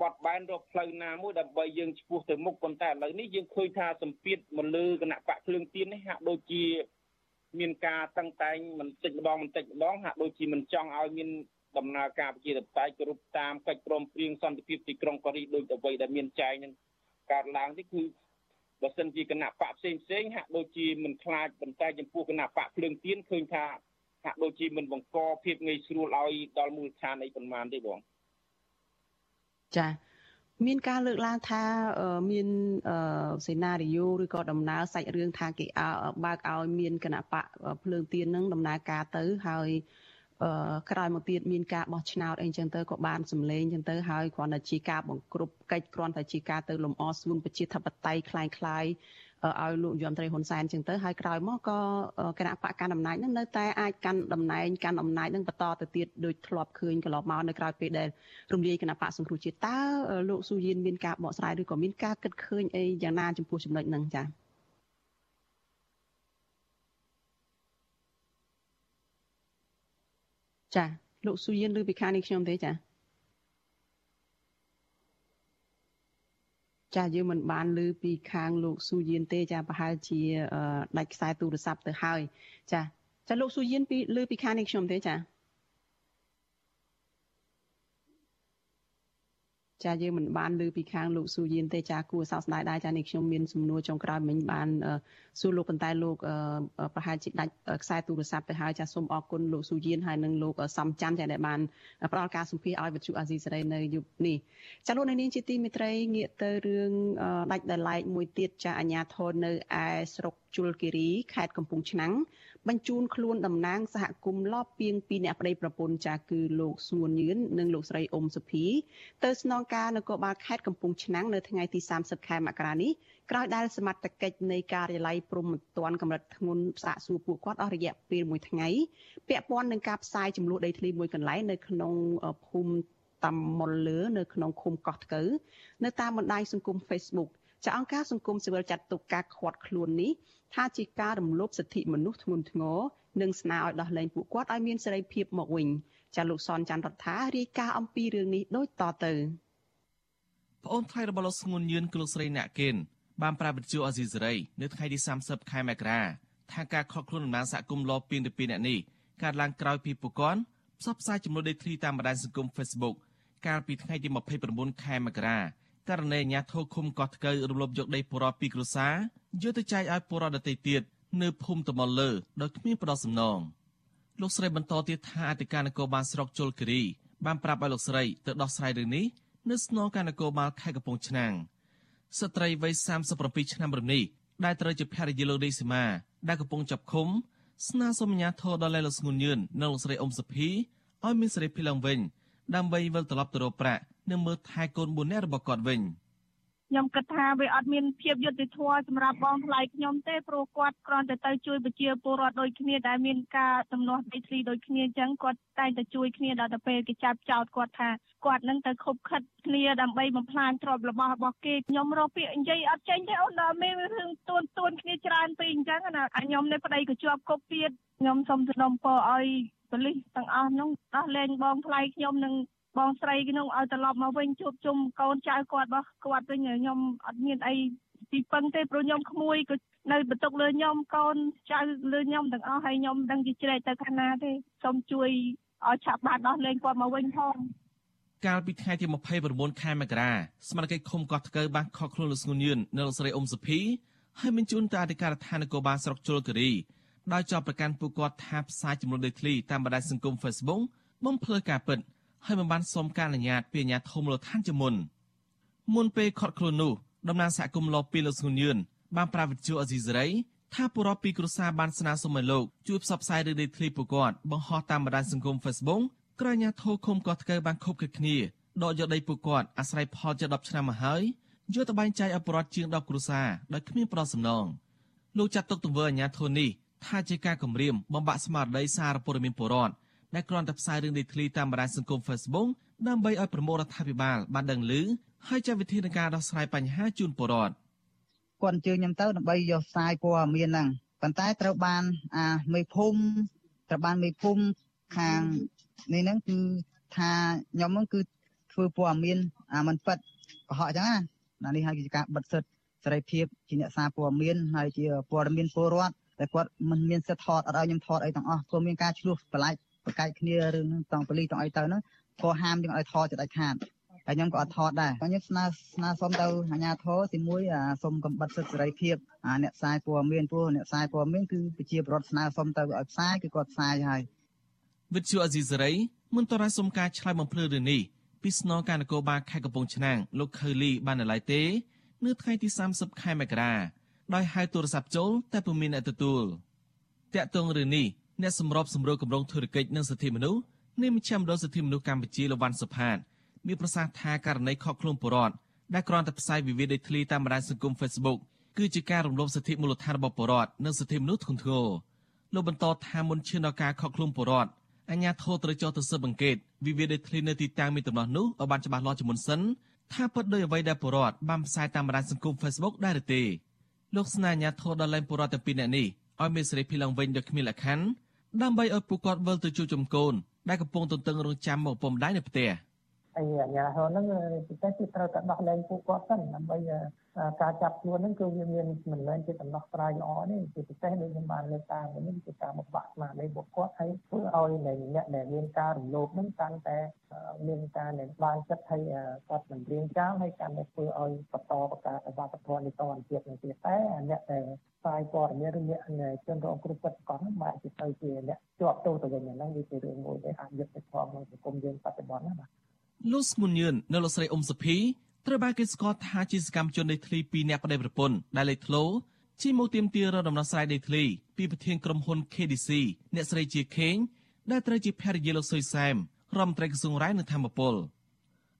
Speaker 10: បត់បែនរកផ្លូវណាមួយដើម្បីយើងឆ្ពោះទៅមុខប៉ុន្តែឥឡូវនេះយើងឃើញថាសម្ពាធមកលើគណៈបកភ្លើងទៀននេះហាក់ដូចជា មានការតឹងតែងបន្តិចម្ដងបន្តិចម្ដងហាក់ដូចជាមិនចង់ឲ្យមានដំណើរការប្រជាធិបតេយ្យគ្រប់តាមកិច្ចព្រមព្រៀងសន្តិភាពទីក្រុងប៉ារីសដោយអ្វីដែលមានចែងនឹងកើតឡើងនេះគឺបើសិនជាគណៈបកផ្សេងផ្សេងហាក់ដូចជាមិនខ្លាចបន្តែចំពោះគណៈបកភ្លើងទៀនឃើញថាហាក់ដូចជាមិនបង្កភាពងាយស្រួលឲ្យដល់មូលដ្ឋានអីប៉ុន្មានទេបង
Speaker 1: ចាមានការលើកឡើងថាមានសេណារីយ៉ូឬក៏ដំណើរសាច់រឿងថាគេបើកឲ្យមានគណៈបកភ្លើងទៀននឹងដំណើរការទៅហើយក្រោយមកទៀតមានការបោះឆ្នោតអីចឹងទៅក៏បានសម្លេងចឹងទៅហើយគ្រាន់តែជាការបង្ក្រប់កិច្ចគ្រាន់តែជាការទៅលំអសួនប្រជាធិបតេយ្យคล้ายៗ ឲ្យលោកយមត្រីហ៊ុនសែនចឹងទៅហើយក្រោយមកក៏គណៈបកកាន់អំណាចនឹងនៅតែអាចកាន់តំណែងកាន់អំណាចនឹងបន្តទៅទៀតដូចធ្លាប់ឃើញកន្លងមកនៅក្រៅពេលដែលរំលាយគណៈបកសង្គ្រោះជាតិតើលោកស៊ូយៀនមានការបកស្រាយឬក៏មានការគិតឃើញអីយ៉ាងណាចំពោះចំណុចហ្នឹងចា៎ចាលោកស៊ូយៀនឬពីខាងនេះខ្ញុំទេចា ចាយើងមិនបានឮពីខាងលោកស៊ូយៀនទេចាប្រហែលជាដាច់ខ្សែទូរស័ព្ទទៅហើយចាចាលោកស៊ូយៀនពីឮពីខាងនេះខ្ញុំទេចា ចាយើងមិនបានលើពីខាងលោកស៊ូយៀនទេចាគួរសោកស្ដាយដែរចានេះខ្ញុំមានសំណួរចុងក្រោយមិញបានសួរលោកប៉ុន្តែលោកប្រហែលជាដាច់ខ្សែទូរស័ព្ទទៅហើយចាសូមអរគុណលោកស៊ូយៀនហើយនិងលោកសំច័ន្ទចាដែលបានផ្ដល់ការសម្ភាសឲ្យវិទ្យុអាស៊ីសេរីនៅយុគនេះចាលោកនៅនាងជាទីមេត្រីងាកទៅរឿងដាច់ដោយឡែកមួយទៀតចាអាញាធននៅឯស្រុកជលគិរីខេត្តកំពង់ឆ្នាំងបញ្ជូនខ្លួនតំណាងសហគមន៍លបពីងពីអ្នកប្តីប្រពន្ធចាគឺលោកសួនញឿននិងលោកស្រីអ៊ុំសុភីទៅស្នងការនគរបាលខេត្តកំពង់ឆ្នាំងនៅថ្ងៃទី30ខែមករានេះក្រោយដែលសមត្ថកិច្ចនៃការិយាល័យព្រំប្រទានកម្រិតធ្ងន់សាកសួរពួកគាត់អស់រយៈពេល1ថ្ងៃពាក់ព័ន្ធនឹងការផ្សាយចំនួនដីធ្លីមួយកន្លែងនៅក្នុងភូមិតាមមុលលើនៅក្នុងឃុំកោះថ្កូវនៅតាមបណ្ដាញសង្គម Facebook ចាអង្គការសង្គមស៊ីវិលចាត់ទុកការខាត់ខ្លួននេះថាជាការរំលោភសិទ្ធិមនុស្សធ្ងន់ធ្ងរនិងស្នើឲ្យដោះលែងពួកគាត់ឲ្យមានសេរីភាពមកវិញចាលោកសនច័ន្ទរដ្ឋារាយការណ៍អំពីរឿងនេះដូចតទៅ
Speaker 11: ប្អូនថ្លៃរបស់លោកស្ងួនញឿនគឺលោកស្រីអ្នកកេនបានប្រាប់វិទ្យុអេស៊ីសេរីនៅថ្ងៃទី30ខែមករាថាការខកខ្លួនដំណើរសហគមន៍លពីងទៅពីអ្នកនេះកើតឡើងក្រោយពីពួកគាត់ផ្សព្វផ្សាយចំនួនដីធ្លីតាមបណ្ដាញសង្គម Facebook កាលពីថ្ងៃទី29ខែមករា ករណីអាញាធរឃុំកោះថ្កូវរំលោភយកដីពលរដ្ឋពីគ្រួសារយកទៅចែកឲ្យពលរដ្ឋដទៃទៀតនៅភូមិតមលលើដោយគ្មានផ្ដោតសំណងលោកស្រីបន្តទៀតថាអធិការនគរបាលស្រុកជលគិរីបានប្រាប់ឲ្យលោកស្រីទៅដោះស្រាយរឿងនេះនៅស្នងការនគរបាលខេត្តកំពង់ឆ្នាំងស្ត្រីវ័យ37ឆ្នាំរំនេះដែលត្រូវជាភរិយាលោកដេស៊ីម៉ាដែលកំពុងចាប់ឃុំស្នើសុំអាជ្ញាធរដល់លោកស្ងួនញឿននិងលោកស្រីអ៊ុំសុភីឲ្យមានសេរីភាពឡើងវិញដើម្បីវិលត្រឡប់ទៅរកប្រាក់ និងមើលថែកូន4នាក់របស់គាត់វិញ។
Speaker 12: ខ្ញុំគិតថាវាអត់មានភាពយុត្តិធម៌សម្រាប់បងថ្លៃខ្ញុំទេព្រោះគាត់គ្រាន់តែទៅជួយប្រជាពលរដ្ឋដូចគ្នាដែលមានការទំនាស់ដីធ្លីដូចគ្នាអញ្ចឹងគាត់តែងតែជួយគ្នាដល់ទៅពេលគេចាប់ចោតគាត់ថាគាត់នឹងទៅខົບខិតគ្នាដើម្បីបំផ្លាញទ្រព្យរបស់របស់គេខ្ញុំរកពាក្យនិយាយអត់ចេញទេអូនដល់មានរឿងទួនទួនគ្នាច្រើនពេកអញ្ចឹងណាខ្ញុំនៅប្តីក៏ជាប់គប់ទៀតខ្ញុំសូមសនំពរឲ្យប៉ូលីសទាំងអស់ហ្នឹងដោះលែងបងថ្លៃខ្ញុំនឹង បងស្រីខ្ញុំឲ្យត្រឡប់មកវិញជួបជុំកូនចៅគាត់របស់គាត់វិញខ្ញុំអត់មានអីទីពឹងទេព្រោះខ្ញុំក្មួយក៏នៅបន្ទុកលើខ្ញុំកូនចៅលើខ្ញុំទាំងអស់ហើយខ្ញុំមិនដឹងជាជ្រែកទៅខាងណាទេសូមជួយឲ្យឆាប់បានដោះលែងគាត់មកវិញផង
Speaker 11: កាលពីថ្ងៃទី29ខែមករាស្មារតីឃុំកោះថ្កូវបានខកខ្លួនលោកស្ងួនយឿននៅលោកស្រីអ៊ុំសុភីហើយមានជូនទៅអធិការដ្ឋាននគរបាលស្រុកជលគិរីដោយចោទប្រកាន់ពួកគាត់ថាផ្សាយចំនួនដីធ្លីតាមបណ្ដាញសង្គម Facebook បំភ្លឺការពិត ហើយមិនបានសុំការអនុញ្ញាតពីអាជ្ញាធរមូលដ្ឋានជាមុនមុនពេលខត់ខ្លួននោះតំណាងសហគមន៍លពីលោកស្ងួនយឿនបានប្រាវិទ្យាអេស៊ីសេរីថាពលរដ្ឋពីគ្រួសារបានស្នើសុំឲ្យលោកជួយផ្សព្វផ្សាយរឿងដីធ្លីពួកគាត់បង្ហោះតាមបណ្ដាញសង្គម Facebook ក្រោយអាជ្ញាធរឃុំកោះថ្កូវបានខົບខិតគ្នា ដកយកដីពួកគាត់អាស្រ័យផលជា10ឆ្នាំមកហើយយកទៅបែងចែកឲ្យពលរដ្ឋជាង10គ្រួសារដោយគ្មានប្រសំណងលោកចាត់ទុកទង្វើអាជ្ញាធរនេះថាជាការគំរាមបំបាក់ស្មារតីសារព័ត៌មានពលរដ្ឋ ដែលគ្រាន់តែផ្សាយរឿងដីធ្លីតាមបណ្ដាញសង្គម Facebook ដើម្បីឲ្យប្រមូលរដ្ឋាភិបាលបានដឹងឮហើយចាត់វិធានការដោះស្រាយបញ្ហាជូនពលរដ្ឋ
Speaker 13: គាត់អញ្ជើញខ្ញុំទៅដើម្បីយកផ្សាយព័ត៌មានហ្នឹងប៉ុន្តែត្រូវបានអាមេភូមិត្រូវបានមេភូមិខាងនេះហ្នឹងគឺថាខ្ញុំហ្នឹងគឺធ្វើព័ត៌មានអាមិនប៉ិតកុហកអញ្ចឹងណានេះហើយគឺជាការបិទសិទ្ធសេរីភាពជាអ្នកសារព័ត៌មានហើយជាព័ត៌មានពលរដ្ឋតែគាត់មិនមានសិទ្ធថតអត់ឲ្យខ្ញុំថតអីទាំងអស់ព្រោះមានការឆ្លោះបន្លាច់ ប្រកែកគ្នារឿងតង់ប៉ូលីសតង់អីទៅហ្នឹងក៏ហាមយើងឲ្យថតចិត្តឲ្យខាតហើយខ្ញុំក៏អត់ថតដែរខ្ញុំស្នើស្នើសុំទៅអាជ្ញាធរទីមួយសុំកំបិតសិទ្ធិសេរីភាពអ្នកផ្សាយព័ត៌មានព្រោះអ្នកផ្សាយព័ត៌មានគឺប្រជាពលរដ្ឋស្នើសុំទៅឲ្យផ្សាយគឺគាត់ផ្សាយហើយ
Speaker 11: វិទ្យុអេស៊ីសេរីមិនតរសុំការឆ្លើយបំភ្លឺរឿងនេះពីស្នងការនគរបាលខេត្តកំពង់ឆ្នាំងលោកខឺលីបាននៅឡើយទេនៅថ្ងៃទី30ខែមករាដោយហៅទូរស័ព្ទចូលតែពុំមានអ្នកទទួលតាក់ទងរឿងនេះ អ្នកសម្របសម្រួលគម្រោងធុរកិច្ចនិងសិទ្ធិមនុស្សនៃមជ្ឈមណ្ឌលសិទ្ធិមនុស្សកម្ពុជាលវ៉ាន់សុផាតមានប្រសាសន៍ថាករណីខកខ្លួនបុរដ្ឋដែលគ្រាន់តែផ្សាយវិវាទដីធ្លីតាមបណ្ដាញសង្គម Facebook គឺជាការរំលោភសិទ្ធិមូលដ្ឋានរបស់បុរដ្ឋនិងសិទ្ធិមនុស្សធ្ងន់ធ្ងរលោកបន្តថាមុនឈានដល់ការខកខ្លួនបុរដ្ឋអញ្ញាធរត្រូវចោទទៅស៊ើបអង្កេតវិវាទដីធ្លីនៅទីតាំងមានដំណោះនោះឲ្យបានច្បាស់លាស់ជាមុនសិនថាពិតដោយអ្វីដែលបុរដ្ឋបានផ្សាយតាមបណ្ដាញសង្គម Facebook ដែរឬទេលោកស្នើអាញាធរដល់លែងបុរដ្ឋទាំងពីរនាក់នេះឲ្យមានសេរីភាពឡើងវិញដោយគ្មានលក្ខខណ្ឌ ដើម្បីឲ្យពួកគាត់វិលទៅជួបជុំកូនដែលកំពុងទន្ទឹងរង់ចាំមកពុំដៃនៅផ្ទះ
Speaker 14: ហើយអាជ្ញាធរហ្នឹងពិសេសគឺត្រូវតែដោះលែងពួកគាត់សិនដើម្បីការចាប់ខ្លួនហ្នឹងគឺវាមានមិនមែនជាដំណោះស្រាយល្អទេជាពិសេសដូចខ្ញុំបានលើកតាមនេះគឺការបំបាក់ស្មារតីពួកគាត់ហើយធ្វើឲ្យអ្នកដែលមានការរំលោភហ្នឹងកាន់តែមានការដែលបានចិត្តហើយគាត់មិនរៀងចោលហើយកាន់តែធ្វើឲ្យបន្តបង្កើតអវត្តធម៌នេះតទៅទៀតនឹងទៀតតែអ្នកដែលផ្សាយព័ត៌មានឬអ្នកជនរងគ្រោះពិតប្រាកដហ្នឹងបែរជាទៅជាអ្នកជាប់ទោសទៅវិញហ្នឹងវាជារឿងមួយដែលអាចយុត្តិធម៌ក្នុងសង្គមយើងបច្ចុប្បន្នណាបាទ
Speaker 11: លោកស្មុនញឿននៅលោកស្រីអ៊ុំសុភីត្រូវបានគេស្គាល់ថាជាសកម្មជនដីធ្លីពីរនាក់ប្តីប្រពន្ធដែលលេចធ្លោជិះមកទៀមទារដំណោះស្រាយដីធ្លីពីប្រធានក្រុមហ៊ុន KDC អ្នកស្រីជាខេងដែលត្រូវជាភរិយាលោកសុយសែមរដ្ឋមន្ត្រីក្រសួងរាយនឹងធម្មពល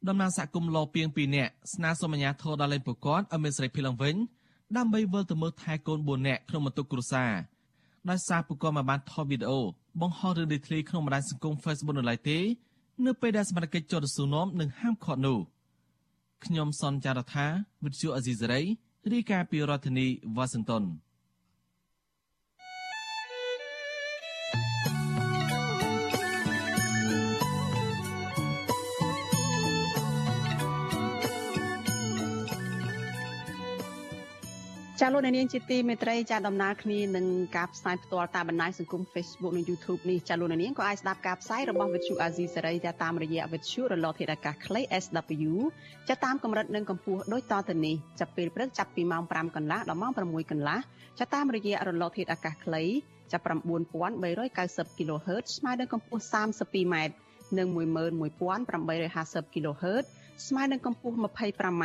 Speaker 11: ដំណាងសហគមន៍លោពីង2នាក់ស្នើសុំអាជ្ញាធរដល់លេងប្រកាសឲ្យមានសេរីភាពឡើងវិញដើម្បីវិលទៅមើលថែកូន4នាក់ក្នុងបន្ទុកគ្រួសារដោយសារពួកគាត់មកបានថតវីដេអូបង្ហោះរឿងដីធ្លីក្នុងបណ្ដាញសង្គម Facebook នៅឡើយទេ នៅពេលដែលសមាជិកជាប់ស៊ូនោមនឹងហាមឃាត់នោះខ្ញុំសនចាររថាវិទ្យុអេស៊ីសេរីរាយការណ៍ពីរដ្ឋធានីវ៉ាស៊ីនតោន
Speaker 1: ចាលោកនាងជាទីមេត្រីចាដំណើរគ្នានឹងការផ្សាយផ្ទាល់តាមបណ្ដាញសង្គម Facebook និង YouTube នេះចាលោកនាងក៏អាចស្ដាប់ការផ្សាយរបស់ Vuthu Azizi សេរីតាមរយៈ Vuthu រលកធាតុអាកាសខ្លី SW ចាតាមកម្រិតនិងកម្ពស់ដូចតទៅនេះចាប់ពេលព្រឹកចាប់ពីម៉ោង5កន្លះដល់ម៉ោង6កន្លះចាតាមរយៈរលកធាតុអាកាសខ្លីចាប់9390 kHz ស្មើនឹងកម្ពស់ 32m និង11850 kHz ស្មើនឹងកម្ពស់ 25m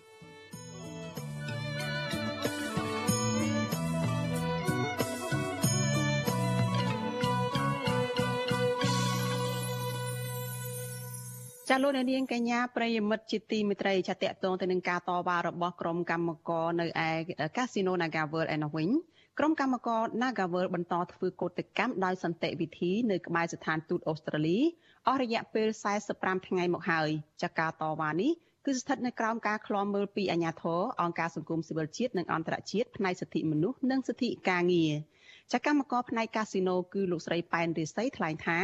Speaker 1: ចាលោកនាងកញ្ញាប្រិយមិត្តជាទីមេត្រីចាតកតងទៅនឹងការតវ៉ារបស់ក្រុមកម្មករនៅឯកាស៊ីណូ Naga World ឯនោះវិញក្រុមកម្មករ Naga World បន្តធ្វើកោតកម្មដោយសន្តិវិធីនៅក្បែរស្ថានទូតអូស្ត្រាលីអស់រយៈពេល45ថ្ងៃមកហើយចាការតវ៉ានេះគឺស្ថិតនៅក្រោមការឃ្លាំមើលពីអាជ្ញាធរអង្គការសង្គមស៊ីវិលជាតិនិងអន្តរជាតិផ្នែកសិទ្ធិមនុស្សនិងសិទ្ធិការងារចាកម្មករផ្នែកកាស៊ីណូគឺលោកស្រីប៉ែនរិស័យថ្លែងថា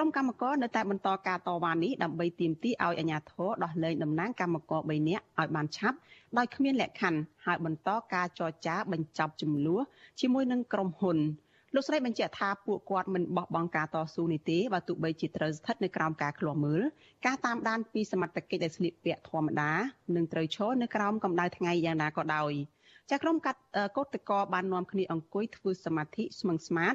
Speaker 1: ក្រុមកម្មករនៅតែបន្តការតវ៉ានេះដើម្បីទាមទារឲ្យអាជ្ញាធរដោះលែងតំណាងកម្មករ3នាក់ឲ្យបានឆាប់ដោយគ្មានលក្ខខណ្ឌហើយបន្តការចរចាបញ្ចប់ចំនួនជាមួយនឹងក្រុមហ៊ុនលោកស្រីបញ្ជាក់ថាពួកគាត់មិនបោះបង់ការតស៊ូនេះទេបើទោះបីជាត្រូវស្ថិតនៅក្រោមការឃ្លាំមើលការតាមដានពីសមត្ថកិច្ចដែលស្លៀកពាក់ធម្មតានិងត្រូវឈរនៅក្រោមកម្ដៅថ្ងៃយ៉ាងណាក៏ដោយចាក្រុមកាត់កោតកោបាននាំគ្នាអង្គុយធ្វើសមាធិស្មឹងស្មាត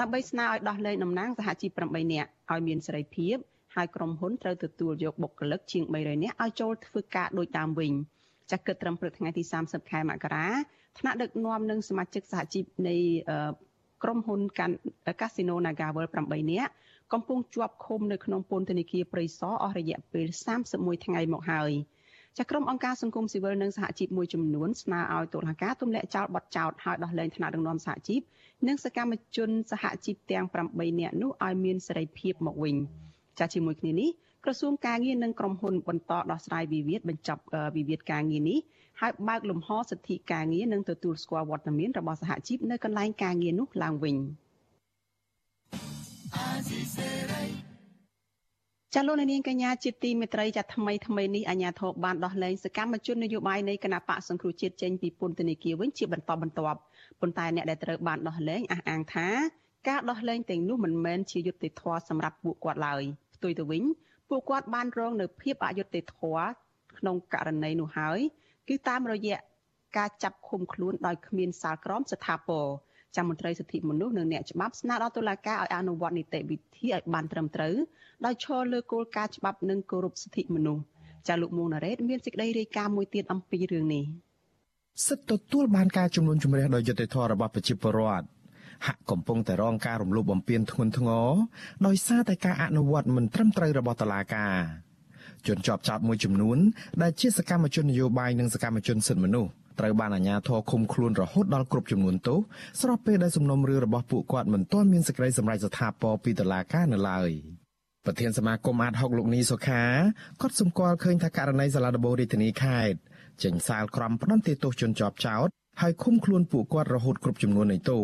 Speaker 1: ដើម្បីស្នើឲ្យដោះលែងតំណាងសហជីព8នាក់ឲ្យមានសេរីភាពហើយក្រុមហ៊ុនត្រូវទទួលយកបុគ្គលិកជាង300នាក់ឲ្យចូលធ្វើការដូចដើមវិញចាក់គិតត្រឹមព្រឹកថ្ងៃទី30ខែមករាថ្នាក់ដឹកនាំនិងសមាជិកសហជីពនៃក្រុមហ៊ុនកាស៊ីណូ Nagavel 8នាក់កំពុងជាប់ឃុំនៅក្នុងពន្ធនាគារព្រៃសរអស់រយៈពេល31ថ្ងៃមកហើយ ចាក្រុមអង្គការសង្គមស៊ីវិលនិងសហជីពមួយចំនួនស្នើឲ្យតុលាការទម្លាក់ចោលបទចោទឲ្យដោះលែងថ្នាក់ដឹកនាំសហជីពនិងសកម្មជនសហជីពទាំង8នាក់នោះឲ្យមានសេរីភាពមកវិញចាជាមួយគ្នានេះក្រសួងការងារនិងក្រុមហ៊ុនបន្តដោះស្រាយវិវាទបញ្ចប់វិវាទការងារនេះហើយបើកលំហសិទ្ធិការងារនិងទទួលស្គាល់វត្តមានរបស់សហជីពនៅកន្លែងការងារនោះឡើងវិញ ចាលោកនាងកញ្ញាជាទីមេត្រីចាថ្មីថ្មីនេះអាញាធរបានដោះលែងសកម្មជននយោបាយនៃគណៈបកសង្គ្រោះជាតិចេញពីពន្ធនាគារវិញជាបន្តបន្ទាប់ប៉ុន្តែអ្នកដែលត្រូវបានដោះលែងអះអាងថាការដោះលែងទាំងនោះមិនមែនជាយុត្តិធម៌សម្រាប់ពួកគាត់ឡើយផ្ទុយទៅវិញពួកគាត់បានរងនៅភាពអយុត្តិធម៌ក្នុងករណីនោះហើយគឺតាមរយៈការចាប់ឃុំខ្លួនដោយគ្មានសាលក្រមស្ថាពរ ចាំមន្ត្រីសិទ្ធិមនុស្សនិងអ្នកច្បាប់ស្នើដល់តុលាការឲ្យអនុវត្តនីតិវិធីឲ្យបានត្រឹមត្រូវដោយឈរលើគោលការណ៍ច្បាប់និងគោរពសិទ្ធិមនុស្សចាលោកមួងណារ៉េតមានសេចក្តីរាយការណ៍មួយទៀតអំពីរឿងនេះ
Speaker 2: សិទ្ធិទទួលបានការជំនុំជម្រះដោយយុត្តិធម៌របស់ប្រជាពលរដ្ឋហាក់កំពុងតែរងការរំលោភបំពានធ្ងន់ធ្ងរដោយសារតែការអនុវត្តមិនត្រឹមត្រូវរបស់តុលាការជនជាប់ចោតមួយចំនួនដែលជាសកម្មជននយោបាយនិងសកម្មជនសិទ្ធិមនុស្ស ត្រូវបានអាជ្ញាធរឃុំខ្លួនរហូតដល់គ្រប់ចំនួនទោសស្របពេលដែលសំណុំរឿងរបស់ពួកគាត់មិនទាន់មានសេចក្តីសម្រេចស្ថាពរពីតុលាការនៅឡើយប្រធានសមាគមអាត6លោកនីសុខាក៏សម្គាល់ឃើញថាករណីសាលាដំបងរាជធានីខេត្តចេញសាលក្រមផ្ដន្ទាទោសជនជាប់ចោតហើយឃុំខ្លួនពួកគាត់រហូតគ្រប់ចំនួននៃទោស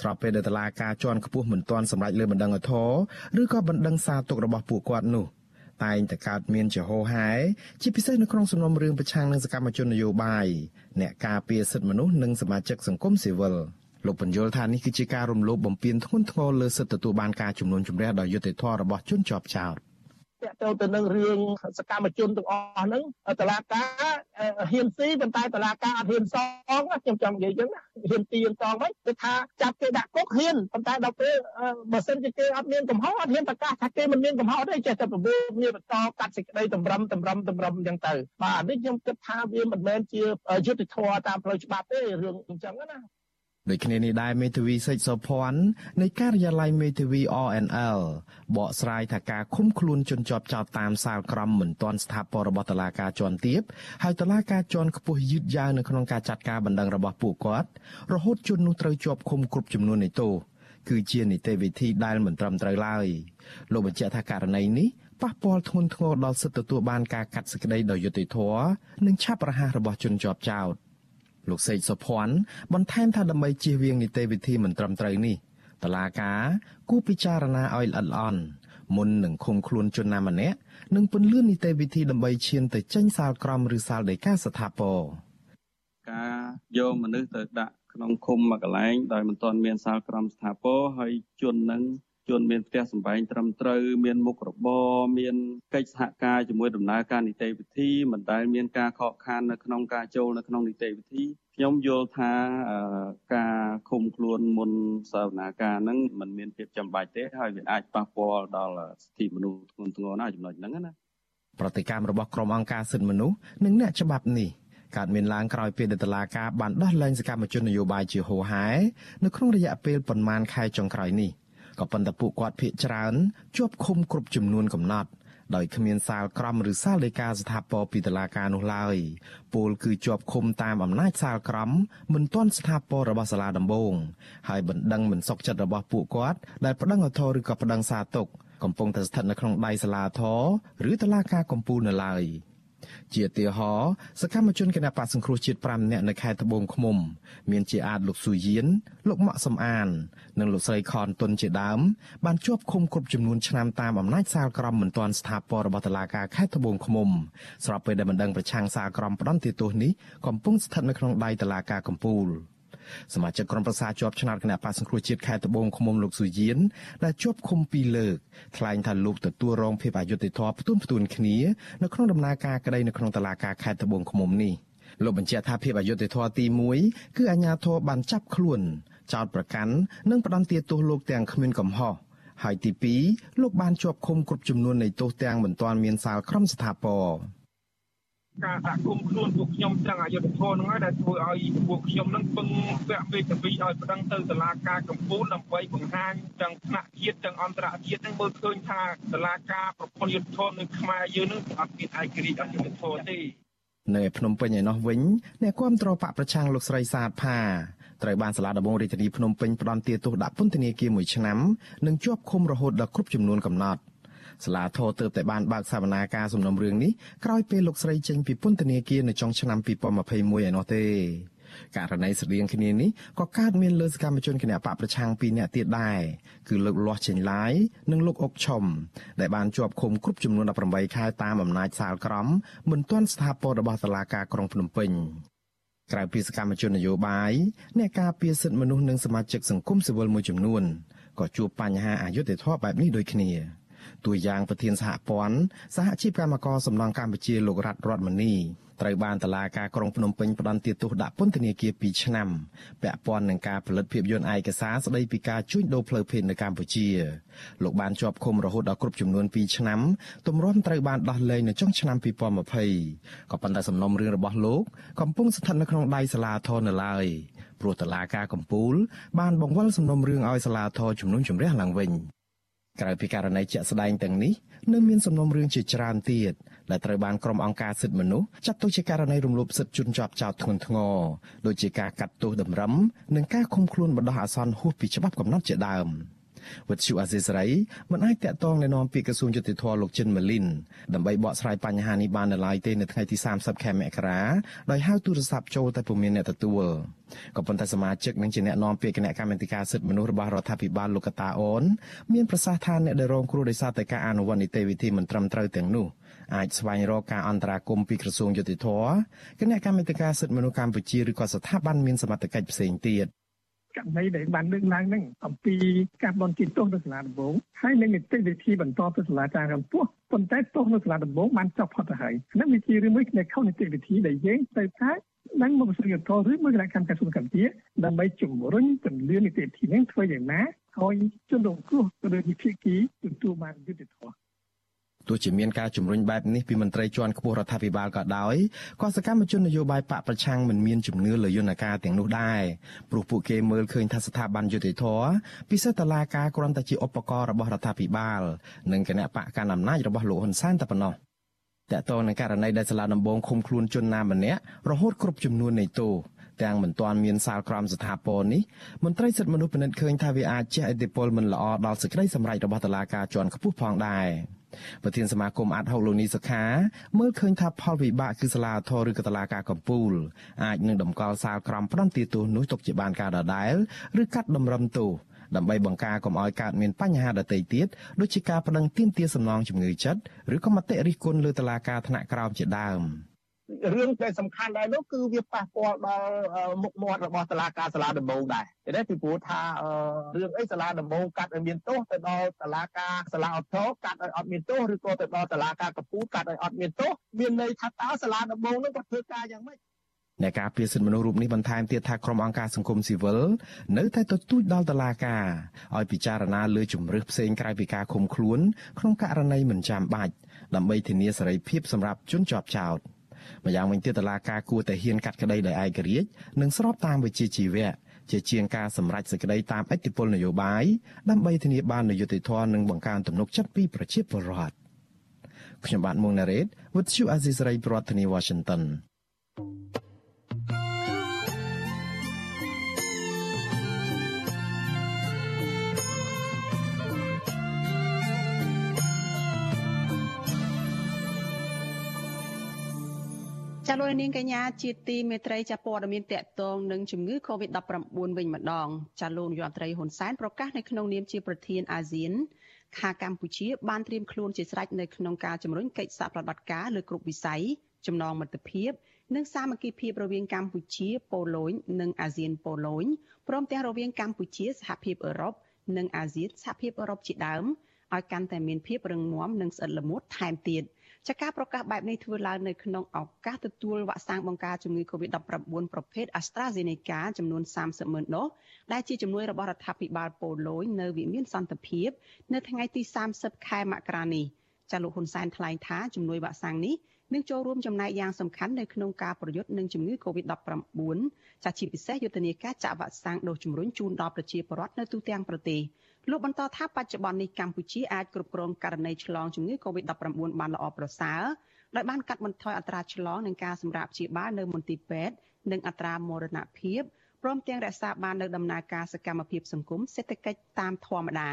Speaker 2: ស្របពេលដែលតុលាការជាន់ខ្ពស់មិនទាន់សម្រេចលើបណ្ដឹងអធរឬក៏បណ្ដឹងសារទុករបស់ពួកគាត់នោះ តែងតែកើតមានជាហោហែជាពិសេសនៅក្នុងសំណុំរឿងប្រឆាំងនឹងសកម្មជននយោបាយអ្នកការពារសិទ្ធិមនុស្សនិងសមាជិកសង្គមស៊ីវិលលោកបញ្យល់ថានេះគឺជាការរំលោភបំពានធ្ងន់ធ្ងរលើសិទ្ធិទទួលបានការជំនុំជម្រះដោយយុត្តិធម៌របស់ជនជាប់ចោទ
Speaker 15: តកតទៅនឹងរឿងសកម្មជនទាំងអស់ហ្នឹងតឡាការហ៊ានស៊ីប៉ុន្តែតឡាការអត់ហ៊ានសងខ្ញុំចង់និយាយចឹងណាហ៊ានទីសងវិញគឺថាចាប់គេដាក់គុកហ៊ានប៉ុន្តែដល់ពេលបើសិនជាគេអត់មានកំហុសអត់ហ៊ានប្រកាសថាគេមិនមានកំហុសទេចេះតែប្រមូលគ្នាបន្តកាត់សេចក្តីតម្រឹមតម្រឹមតម្រឹមចឹងទៅបាទនេះខ្ញុំគិតថាវាមិនមែនជាយុត្តិធម៌តាមផ្លូវច្បាប់ទេរឿងអញ្ចឹងណា
Speaker 2: ដូចគ្នានេះដែរមេធាវីសេចសុភ័ណ្ឌនៃការិយាល័យមេធាវី RNL បកស្រាយថាការឃុំខ្លួនជនជាប់ចោតតាមសាលក្រមមិនទាន់ស្ថាពររបស់តុលាការជាន់ទាបហើយតុលាការជាន់ខ្ពស់យឺតយ៉ាវនៅក្នុងការចាត់ការបណ្ដឹងរបស់ពួកគាត់រហូតជននោះត្រូវជាប់ឃុំគ្រប់ចំនួននៃទោសគឺជានីតិវិធីដែលមិនត្រឹមត្រូវឡើយលោកបញ្ជាក់ថាករណីនេះប៉ះពាល់ធ្ងន់ធ្ងរដល់សិទ្ធិទទួលបានការកាត់សេចក្តីដោយយុត្តិធម៌និងឆាប់រហ័សរបស់ជនជាប់ចោត លោកសេកសុភ័ណ្ឌបន្ថែមថាដើម្បីជៀសវាងនីតិវិធីមិនត្រឹមត្រូវនេះតឡាការគូពិចារណាឲ្យល្អិតល្អន់មុននឹងឃុំខ្លួនជនណាម្នាក់និងពន្លឿននីតិវិធីដើម្បីឈានទៅចេញសាលក្រមឬសាលដីកាស្ថាពរ
Speaker 16: ការយកមនុស្សទៅដាក់ក្នុងឃុំមួយកន្លែងដោយមិនទាន់មានសាលក្រមស្ថាពរហើយជននឹង ជនមានផ្ទះសម្បែងត្រឹមត្រូវមានមុខរបរមានកិច្ចសហការជាមួយដំណើរការនីតិវិធីមិនដែលមានការខកខាននៅក្នុងការចូលនៅក្នុងនីតិវិធីខ្ញុំយល់ថាការឃុំខ្លួនមុនសវនាការហ្នឹងมันមានភាពចាំបាច់ទេហើយវាអាចប៉ះពាល់ដល់សិទ្ធិមនុស្សធ្ងន់ធ្ងរណាស់ចំណុចហ្នឹងណា
Speaker 2: ប្រតិកម្មរបស់ក្រុមអង្គការសិទ្ធិមនុស្សនិងអ្នកច្បាប់នេះកើតមានឡើងក្រោយពេលដែលតុលាការបានដោះលែងសកម្មជននយោបាយជាហូហែនៅក្នុងរយៈពេលប្រមាណខែចុងក្រោយនេះ ក៏ប៉ុន្តែពួកគាត់ភ័យច្រើនជាប់ឃុំគ្រប់ចំនួនកំណត់ដោយគ្មានសាលក្រមឬសាលដីកាស្ថាពរពីតុលាការនោះឡើយពលគឺជាប់ឃុំតាមអំណាចសាលក្រមមិនទាន់ស្ថាពររបស់សាលាដំបងហើយបណ្ដឹងមិនសុខចិត្តរបស់ពួកគាត់ដែលប្តឹងអធរឬក៏ប្តឹងសារទុកកំពុងតែស្ថិតនៅក្នុងដៃសាលាធរឬតុលាការកំពូលនៅឡើយ។ ជាទីហោសកម្មជនគណបកសង្គ្រោះជាតិ5នាក់នៅខេត្តត្បូងឃ្មុំ មានជាអាចលោកស៊ូយៀនលោកម៉ាក់សំអាន និងលោកស្រីខនតុនជាដើមបានជាប់ឃុំគ្រប់ចំនួនឆ្នាំតាមអំណាចសាលក្រមមិនទាន់ស្ថាពររបស់តុលាការខេត្តត្បូងឃ្មុំស្របពេលដែលមិនដឹងប្រឆាំងសាលក្រមផ្ដន្ទាទោសនេះកំពុងស្ថិតនៅក្នុងដៃតុលាការកំពូល។ សមាជិកក្រុមប្រឹក្សាជាប់ឆ្នោតគណៈបក្សសង្គ្រោះជាតិខេត្តត្បូងឃ្មុំលោកស៊ូយៀនដែលជាប់ឃុំពីរលើកថ្លែងថាលោកទទួលរងភាពអយុត្តិធម៌ផ្ទួនផ្ទួនគ្នានៅក្នុងដំណើរការក្តីនៅក្នុងតុលាការខេត្តត្បូងឃ្មុំនេះលោកបញ្ជាក់ថាភាពអយុត្តិធម៌ទី1គឺអាជ្ញាធរបានចាប់ខ្លួនចោតប្រកាន់និងផ្ដន្ទាទោសលោកទាំងគ្មានកំហុសហើយទី2លោកបានជាប់ឃុំគ្រប់ចំនួននៃទោសទាំងមិនទាន់មានសាលក្រមស្ថាពរ
Speaker 8: ការដាក់គុំខ្លួនពួកខ្ញុំទាំងអយុធធនហ្នឹងហើយដែលធ្វើឲ្យពួកខ្ញុំនឹងពឹងពាក់ពេកទៅពីឲ្យប្តឹងទៅតុលាការកំពូលដើម្បីបង្ហាញទាំងថ្នាក់ជាតិទាំងអន្តរជាតិហ្នឹងមើលឃើញថាតុលាការប្រព័ន្ធយុទ្ធធននៅខ្មែរយើងនឹងអត់មានឯករាជ្យអយុធធនទេ
Speaker 2: នៅភ្នំពេញឯណោះវិញអ្នកគាំទ្របកប្រឆាំងលោកស្រីសាទផាត្រូវបានសាលាដំបងរាជធានីភ្នំពេញផ្តន្ទាទោសដាក់ពន្ធនាគារមួយឆ្នាំនិងជាប់ឃុំរហូតដល់គ្រប់ចំនួនកំណត់ សាលាធរទើបតែបានបើកសវនាការសំណុំរឿងនេះក្រោយពេលលោកស្រីចេញពីពន្ធនាគារនៅចុងឆ្នាំ2021ឯណោះទេករណីស្តៀងគ្នានេះក៏កើតមានលើសកម្មជនគណៈបកប្រឆាំងពីរនាក់ទៀតដែរគឺលោកលាស់ចេញឡាយនិងលោកអុកឈុំដែលបានជាប់ឃុំគ្រប់ចំនួន18ខែតាមអំណាចសាលក្រមមិនទាន់ស្ថាពររបស់តុលាការក្រុងភ្នំពេញក្រៅពីសកម្មជននយោបាយអ្នកការពារសិទ្ធិមនុស្សនិងសមាជិកសង្គមស៊ីវិលមួយចំនួនក៏ជួបបញ្ហាអយុត្តិធម៌បែបនេះដូចគ្នា។ តួយ៉ាងប្រធានសហព័ន្ធសហជីពកម្មករសំណង់កម្ពុជាលោករតរតមនីត្រូវបានតឡាការក្រុងភ្នំពេញផ្តន្ទាទោសដាក់ពន្ធនាគារ2ឆ្នាំពាក់ព័ន្ធនឹងការផលិតភាពយន្តឯកសារស្តីពីការជួញដូរផ្លូវភេទនៅកម្ពុជាលោកបានជាប់ឃុំរហូតដល់គ្រប់ចំនួន2ឆ្នាំទម្រាំត្រូវបានដោះលែងនៅចុងឆ្នាំ2020ក៏ប៉ុន្តែសំណុំរឿងរបស់លោកកំពុងស្ថិតនៅក្នុងដៃសាលាធរនៅឡើយព្រោះតឡាការកំពូលបានបង្វិលសំណុំរឿងឲ្យសាលាធរជំនុំជម្រះឡើងវិញ ក្រៅពីករណីជាក់ស្ដែងទាំងនេះនៅមានសំណុំរឿងជាច្រើនទៀតដែលត្រូវបានក្រុមអង្គការសិទ្ធិមនុស្សចាត់ទុកជាករណីរំលោភសិទ្ធិជនជាប់ចោតធ្ងន់ធ្ងរដូចជាការកាត់ទោសតម្រឹមនិងការឃុំខ្លួនបណ្ដោះអាសន្នហួសពីច្បាប់កំណត់ជាដើម។ វិទ្យុអាស៊ីសេរីមិនអាចតាក់ទងណែនាំពីក្រសួងយុតិធធលោកចិនម៉ាលីនដើម្បីបកស្រាយបញ្ហានេះបាននៅឡើយទេនៅថ្ងៃទី30ខែមករាដោយហៅទូរស័ព្ទចូលតែពុំមានអ្នកទទួលក៏ប៉ុន្តែសមាជិកនិងជាអ្នកនាំពាក្យគណៈកម្មាធិការសិទ្ធិមនុស្សរបស់រដ្ឋាភិបាលលោកកតាអូនមានប្រសាសន៍ថាអ្នកដែលរងគ្រោះដោយសារតែការអនុវត្តនីតិវិធីមិនត្រឹមត្រូវទាំងនោះអាចស្វែងរកការអន្តរាគមន៍ពីក្រសួងយុតិធធគណៈកម្មាធិការសិទ្ធិមនុស្សកម្ពុជាឬក៏ស្ថាប័នមានសមត្ថកិច្ចផ្សេងទៀត
Speaker 8: ករណីដែលបានលើកឡើងហ្នឹងអំពីការបនជិះទោសនៅសាលាដំបងហើយនឹងនីតិវិធីបន្តទៅសាលាការកម្ពុជាប៉ុន្តែទោសនៅសាលាដំបងបានចប់ផុតទៅហើយនេះវាជារឿងមួយនៃខុសនីតិវិធីដែលយើងត្រូវតែនឹងមកស្រីធរឬមកគណៈកម្មការសុខកម្ពុជាដើម្បីជំរុញពន្លឿននីតិវិធីនេះធ្វើយ៉ាងណាឲ្យជនរងគ្រោះទៅលើវិធីគីទទួលបានយុត្តិធម៌
Speaker 2: ទោះជាមានការជំរុញបែបនេះពីមន្ត្រីជាន់ខ្ពស់រដ្ឋាភិបាលក៏ដោយក៏សកម្មជននយោបាយបកប្រឆាំងមិនមានជំនឿលើយន្តការទាំងនោះដែរព្រោះពួកគេមើលឃើញថាស្ថាប័នយុតិធធពិសេសតឡាការគ្រាន់តែជាឧបករណ៍របស់រដ្ឋាភិបាល និងគណៈបកកណ្ដាលអំណាចរបស់លោកហ៊ុនសែនតែប៉ុណ្ណោះតកតងនឹងករណីដែលសាលាដំបងឃុំខ្លួនជនណាម្នាក់រហូតគ្រប់ចំនួននៃទោសទាំងមិនទាន់មានសាលក្រមស្ថាពរនេះមន្ត្រីសិទ្ធិមនុស្សពិនិត្យឃើញថាវាអាចជះឥទ្ធិពលមិនល្អដល់សេចក្តីសម្រេចរបស់តុលាការជាន់ខ្ពស់ផងដែរ។ ប្រធានសមាគមអាត់ហុកលោកនីសុខាមើលឃើញថាផលវិបាកគឺសាលាធរឬក៏តឡាការកំពូលអាចនឹងដំកល់សាលក្រមផ្ដន្ទាទោសនោះទុកជាបានការដដែលឬកាត់តម្រឹមទោសដើម្បីបង្ការកុំឲ្យកើតមានបញ្ហាដទៃទៀតដូចជាការប្តឹងទាមទារសំណងជំងឺចិត្តឬក៏មតិរិះគន់លើតឡាការថ្នាក់ក្រោមជាដើម
Speaker 15: រឿងដែលសំខាន់ដែរនោះគឺវាប៉ះពាល់ដល់មុខមាត់របស់តឡាការសាលាដំបងដែរទេពីព្រោះថារឿងអីសាលាដំបងកាត់ឲ្យមានទោសទៅដល់តឡាការសាលាអធរកាត់ឲ្យអត់មានទោសឬក៏ទៅដល់តឡាការកពូកាត់ឲ្យអត់មានទោសមានន័យថាតើសាលាដំបងនោះគាត់ធ្វើការយ៉ាងម៉េច
Speaker 2: អ្នកការពារសិទ្ធិមនុស្សរូបនេះបន្ថែមទៀតថាក្រុមអង្គការសង្គមស៊ីវិលនៅតែទទូចដល់តុលាការឲ្យពិចារណាលើជំរើសផ្សេងក្រៅពីការឃុំខ្លួនក្នុងករណីមិនចាំបាច់ដើម្បីធានាសេរីភាពសម្រាប់ជនជាប់ចោទ ម្យ៉ាងវិញទៀតតុលាការគួរតែហ៊ានកាត់ក្តីដោយឯករាជ្យនិងស្របតាមវិជ្ជាជីវៈជាជាងការសម្រេចសេចក្តីតាមអធិបុលនយោបាយដើម្បីធានាបាននូវយុត្តិធម៌និងបង្កើនទំនុកចិត្តពីប្រជាពលរដ្ឋខ្ញុំបាទមុងណារ៉េត With you Azisari ប្រធានាទី Washington
Speaker 1: ចាលោកនាងកញ្ញាជាទីមេត្រីចាព័ត៌មានតកតងនឹងជំងឺ Covid-19 វិញម្ដងចាលោកនាយរដ្ឋមន្ត្រីហ៊ុនសែនប្រកាសនៅក្នុងនាមជាប្រធានអាស៊ានខាកម្ពុជាបានត្រៀមខ្លួនជាស្រេចនៅក្នុងការជំរុញកិច្ចសហប្រតិបត្តិការលើគ្រប់វិស័យចំណងមិត្តភាពនិងសាមគ្គីភាពរវាងកម្ពុជាប៉ូឡូញនិងអាស៊ានប៉ូឡូញព្រមទាំងរវាងកម្ពុជាសហភាពអឺរ៉ុបនិងអាស៊ានសហភាពអឺរ៉ុបជាដើមឲ្យកាន់តែមានភាពរឹងមាំនិងស្អិតល្មួតថែមទៀត។ ចាការប្រកាសបែបនេះធ្វើឡើងនៅក្នុងឱកាសទទួលវ៉ាក់សាំងបង្ការជំងឺ Covid-19 ប្រភេទ AstraZeneca ចំនួន30ម៉ឺនដូសដែលជាជំនួយរបស់រដ្ឋាភិបាលប៉ូឡូញនៅវិមានសន្តិភាព នៅថ្ងៃទី30ខែមករានេះចាលោកហ៊ុនសែនថ្លែងថាជំនួយវ៉ាក់សាំងនេះនឹងចូលរួមចំណែកយ៉ាងសំខាន់នៅក្នុងការប្រយុទ្ធនឹងជំងឺ Covid-19 ចាជាពិសេសយុទ្ធនាការចាក់វ៉ាក់សាំងដូសជំរុញជូនដល់ប្រជាពលរដ្ឋនៅទូទាំងប្រទេស។ លោកបន្តថាបច្ចុប្បន្ននេះកម្ពុជាអាចគ្រប់គ្រងករណីឆ្លងជំងឺ Covid-19 បានល្អប្រសើរដោយបានកាត់បន្ថយអត្រាឆ្លងនិងការសម្រាកព្យាបាលនៅមន្ទីរពេទ្យនិងអត្រាមរណភាពព្រមទាំងរក្សាបាននៅដំណើរការសកម្មភាពសង្គមសេដ្ឋកិច្ចតាមធម្មតា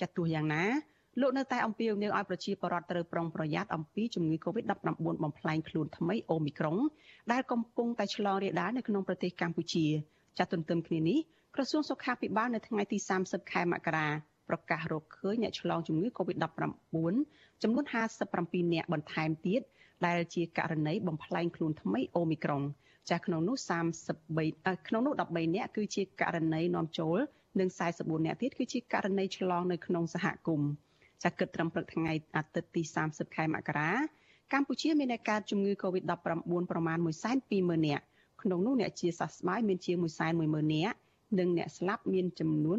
Speaker 1: ចាត់ទោះយ៉ាងណាលោកនៅតែអំពាវនាវឲ្យប្រជាពលរដ្ឋត្រូវប្រុងប្រយ័ត្នអំពីជំងឺ Covid-19 បំផ្លែងខ្លួនថ្មីអូមីក្រុងដែលកំពុងតែឆ្លងរាលដាលនៅក្នុងប្រទេសកម្ពុជាចាត់ទន្ទឹមគ្នានេះ ក្រសួងសុខាភិបាលនៅថ្ងៃទី30ខែមករាប្រកាសរកឃើញអ្នកឆ្លងជំងឺ Covid-19 ចំនួន57អ្នកបន្ថែមទៀតដែលជាករណីបំផ្លែងខ្លួនថ្មីអូមីក្រុងចាស់ក្នុងនោះ33ក្នុងនោះ13អ្នកគឺជាករណីនាំចូលនិង44អ្នកទៀតគឺជាករណីឆ្លងនៅក្នុងសហគមន៍ចាស់គិតត្រឹមព្រឹកថ្ងៃអាទិត្យទី30ខែមករាកម្ពុជាមានអ្នកកើតជំងឺ Covid-19 ប្រមាណ120,000នាក់ក្នុងនោះអ្នកជាសះស្បើយមានជាង110,000នាក់ និងអ្នកស្លាប់មានចំនួន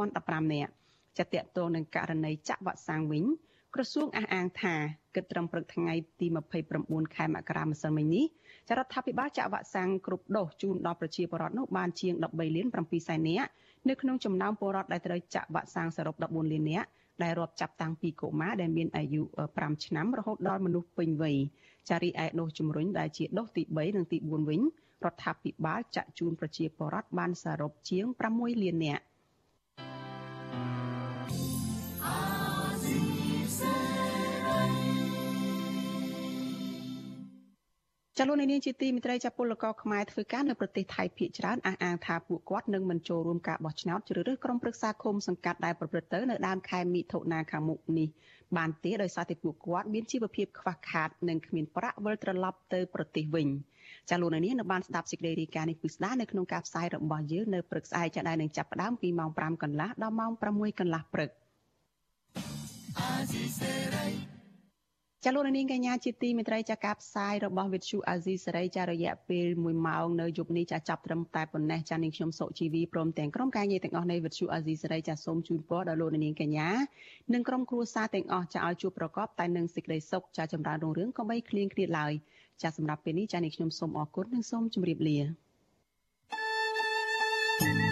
Speaker 1: 3015នាក់ចាតតងនឹងករណីចាក់វ៉ាក់សាំងវិញក្រសួងអះអាងថាគិតត្រឹមព្រឹកថ្ងៃទី29ខែមករាម្សិលមិញនេះចរដ្ឋាភិបាលចាក់វ៉ាក់សាំងគ្រប់ដូសជូនដល់ប្រជាពលរដ្ឋនោះបានជាង13លាន7សែននាក់នៅក្នុងចំណោមពលរដ្ឋដែលត្រូវចាក់វ៉ាក់សាំងសរុប14លាននាក់ដែលរាប់ចាប់តាំងពីកុមារដែលមានអាយុ5ឆ្នាំរហូតដល់មនុស្សពេញវ័យចារីឯដូសជំរុញដែលជាដូសទី3និងទី4វិញ រដ្ឋាភិបាលចាក់ជូនប្រជាពលរដ្ឋបានសរុបជាង6លាននាក់ចលនានាងជាទីមិត្តរីចាពលករខ្មែរធ្វើការនៅប្រទេសថៃភាគច្រើនអះអាងថាពួកគាត់នឹងមិនចូលរួមការបោះឆ្នោតជ្រើសរើសក្រុមប្រឹក្សាឃុំសង្កាត់ដែលប្រព្រឹត្តទៅនៅដើមខែមិថុនាខាងមុខនេះបានទេដោយសារតែពួកគាត់មានជីវភាពខ្វះខាតនិងគ្មានប្រាក់វិលត្រឡប់ទៅប្រទេសវិញ ចាលោកនាងនៅបានស្ដាប់សេចក្តីរាយការណ៍នេះពិស្ដានៅក្នុងការផ្សាយរបស់យើងនៅព្រឹកស្អែកចាដែលនឹងចាប់ផ្ដើមពីម៉ោង5កន្លះដល់ម៉ោង6កន្លះព្រឹកចាលោកនាងកញ្ញាជាទីមេត្រីចាការផ្សាយរបស់វិទ្យុអាស៊ីសេរីចារយៈពេល1ម៉ោងនៅយប់នេះចាចាប់ត្រឹមតែប៉ុណ្ណេះចានាងខ្ញុំសុជីវីព្រមទាំងក្រុមការងារទាំងអស់នៃវិទ្យុអាស៊ីសេរីចាសូមជូនពរដល់លោកនាងកញ្ញានិងក្រុមគ្រួសារទាំងអស់ចាឲ្យជួបប្រកបតែនឹងសេចក្តីសុខចាចម្រើនរុងរឿងកុំបីឃ្លៀងឃ្លាតឡើយ ចាសម្រាប់ពេលនេះចានេះខ្ញុំសូមអរគុណនិងសូមជម្រាបលា thank you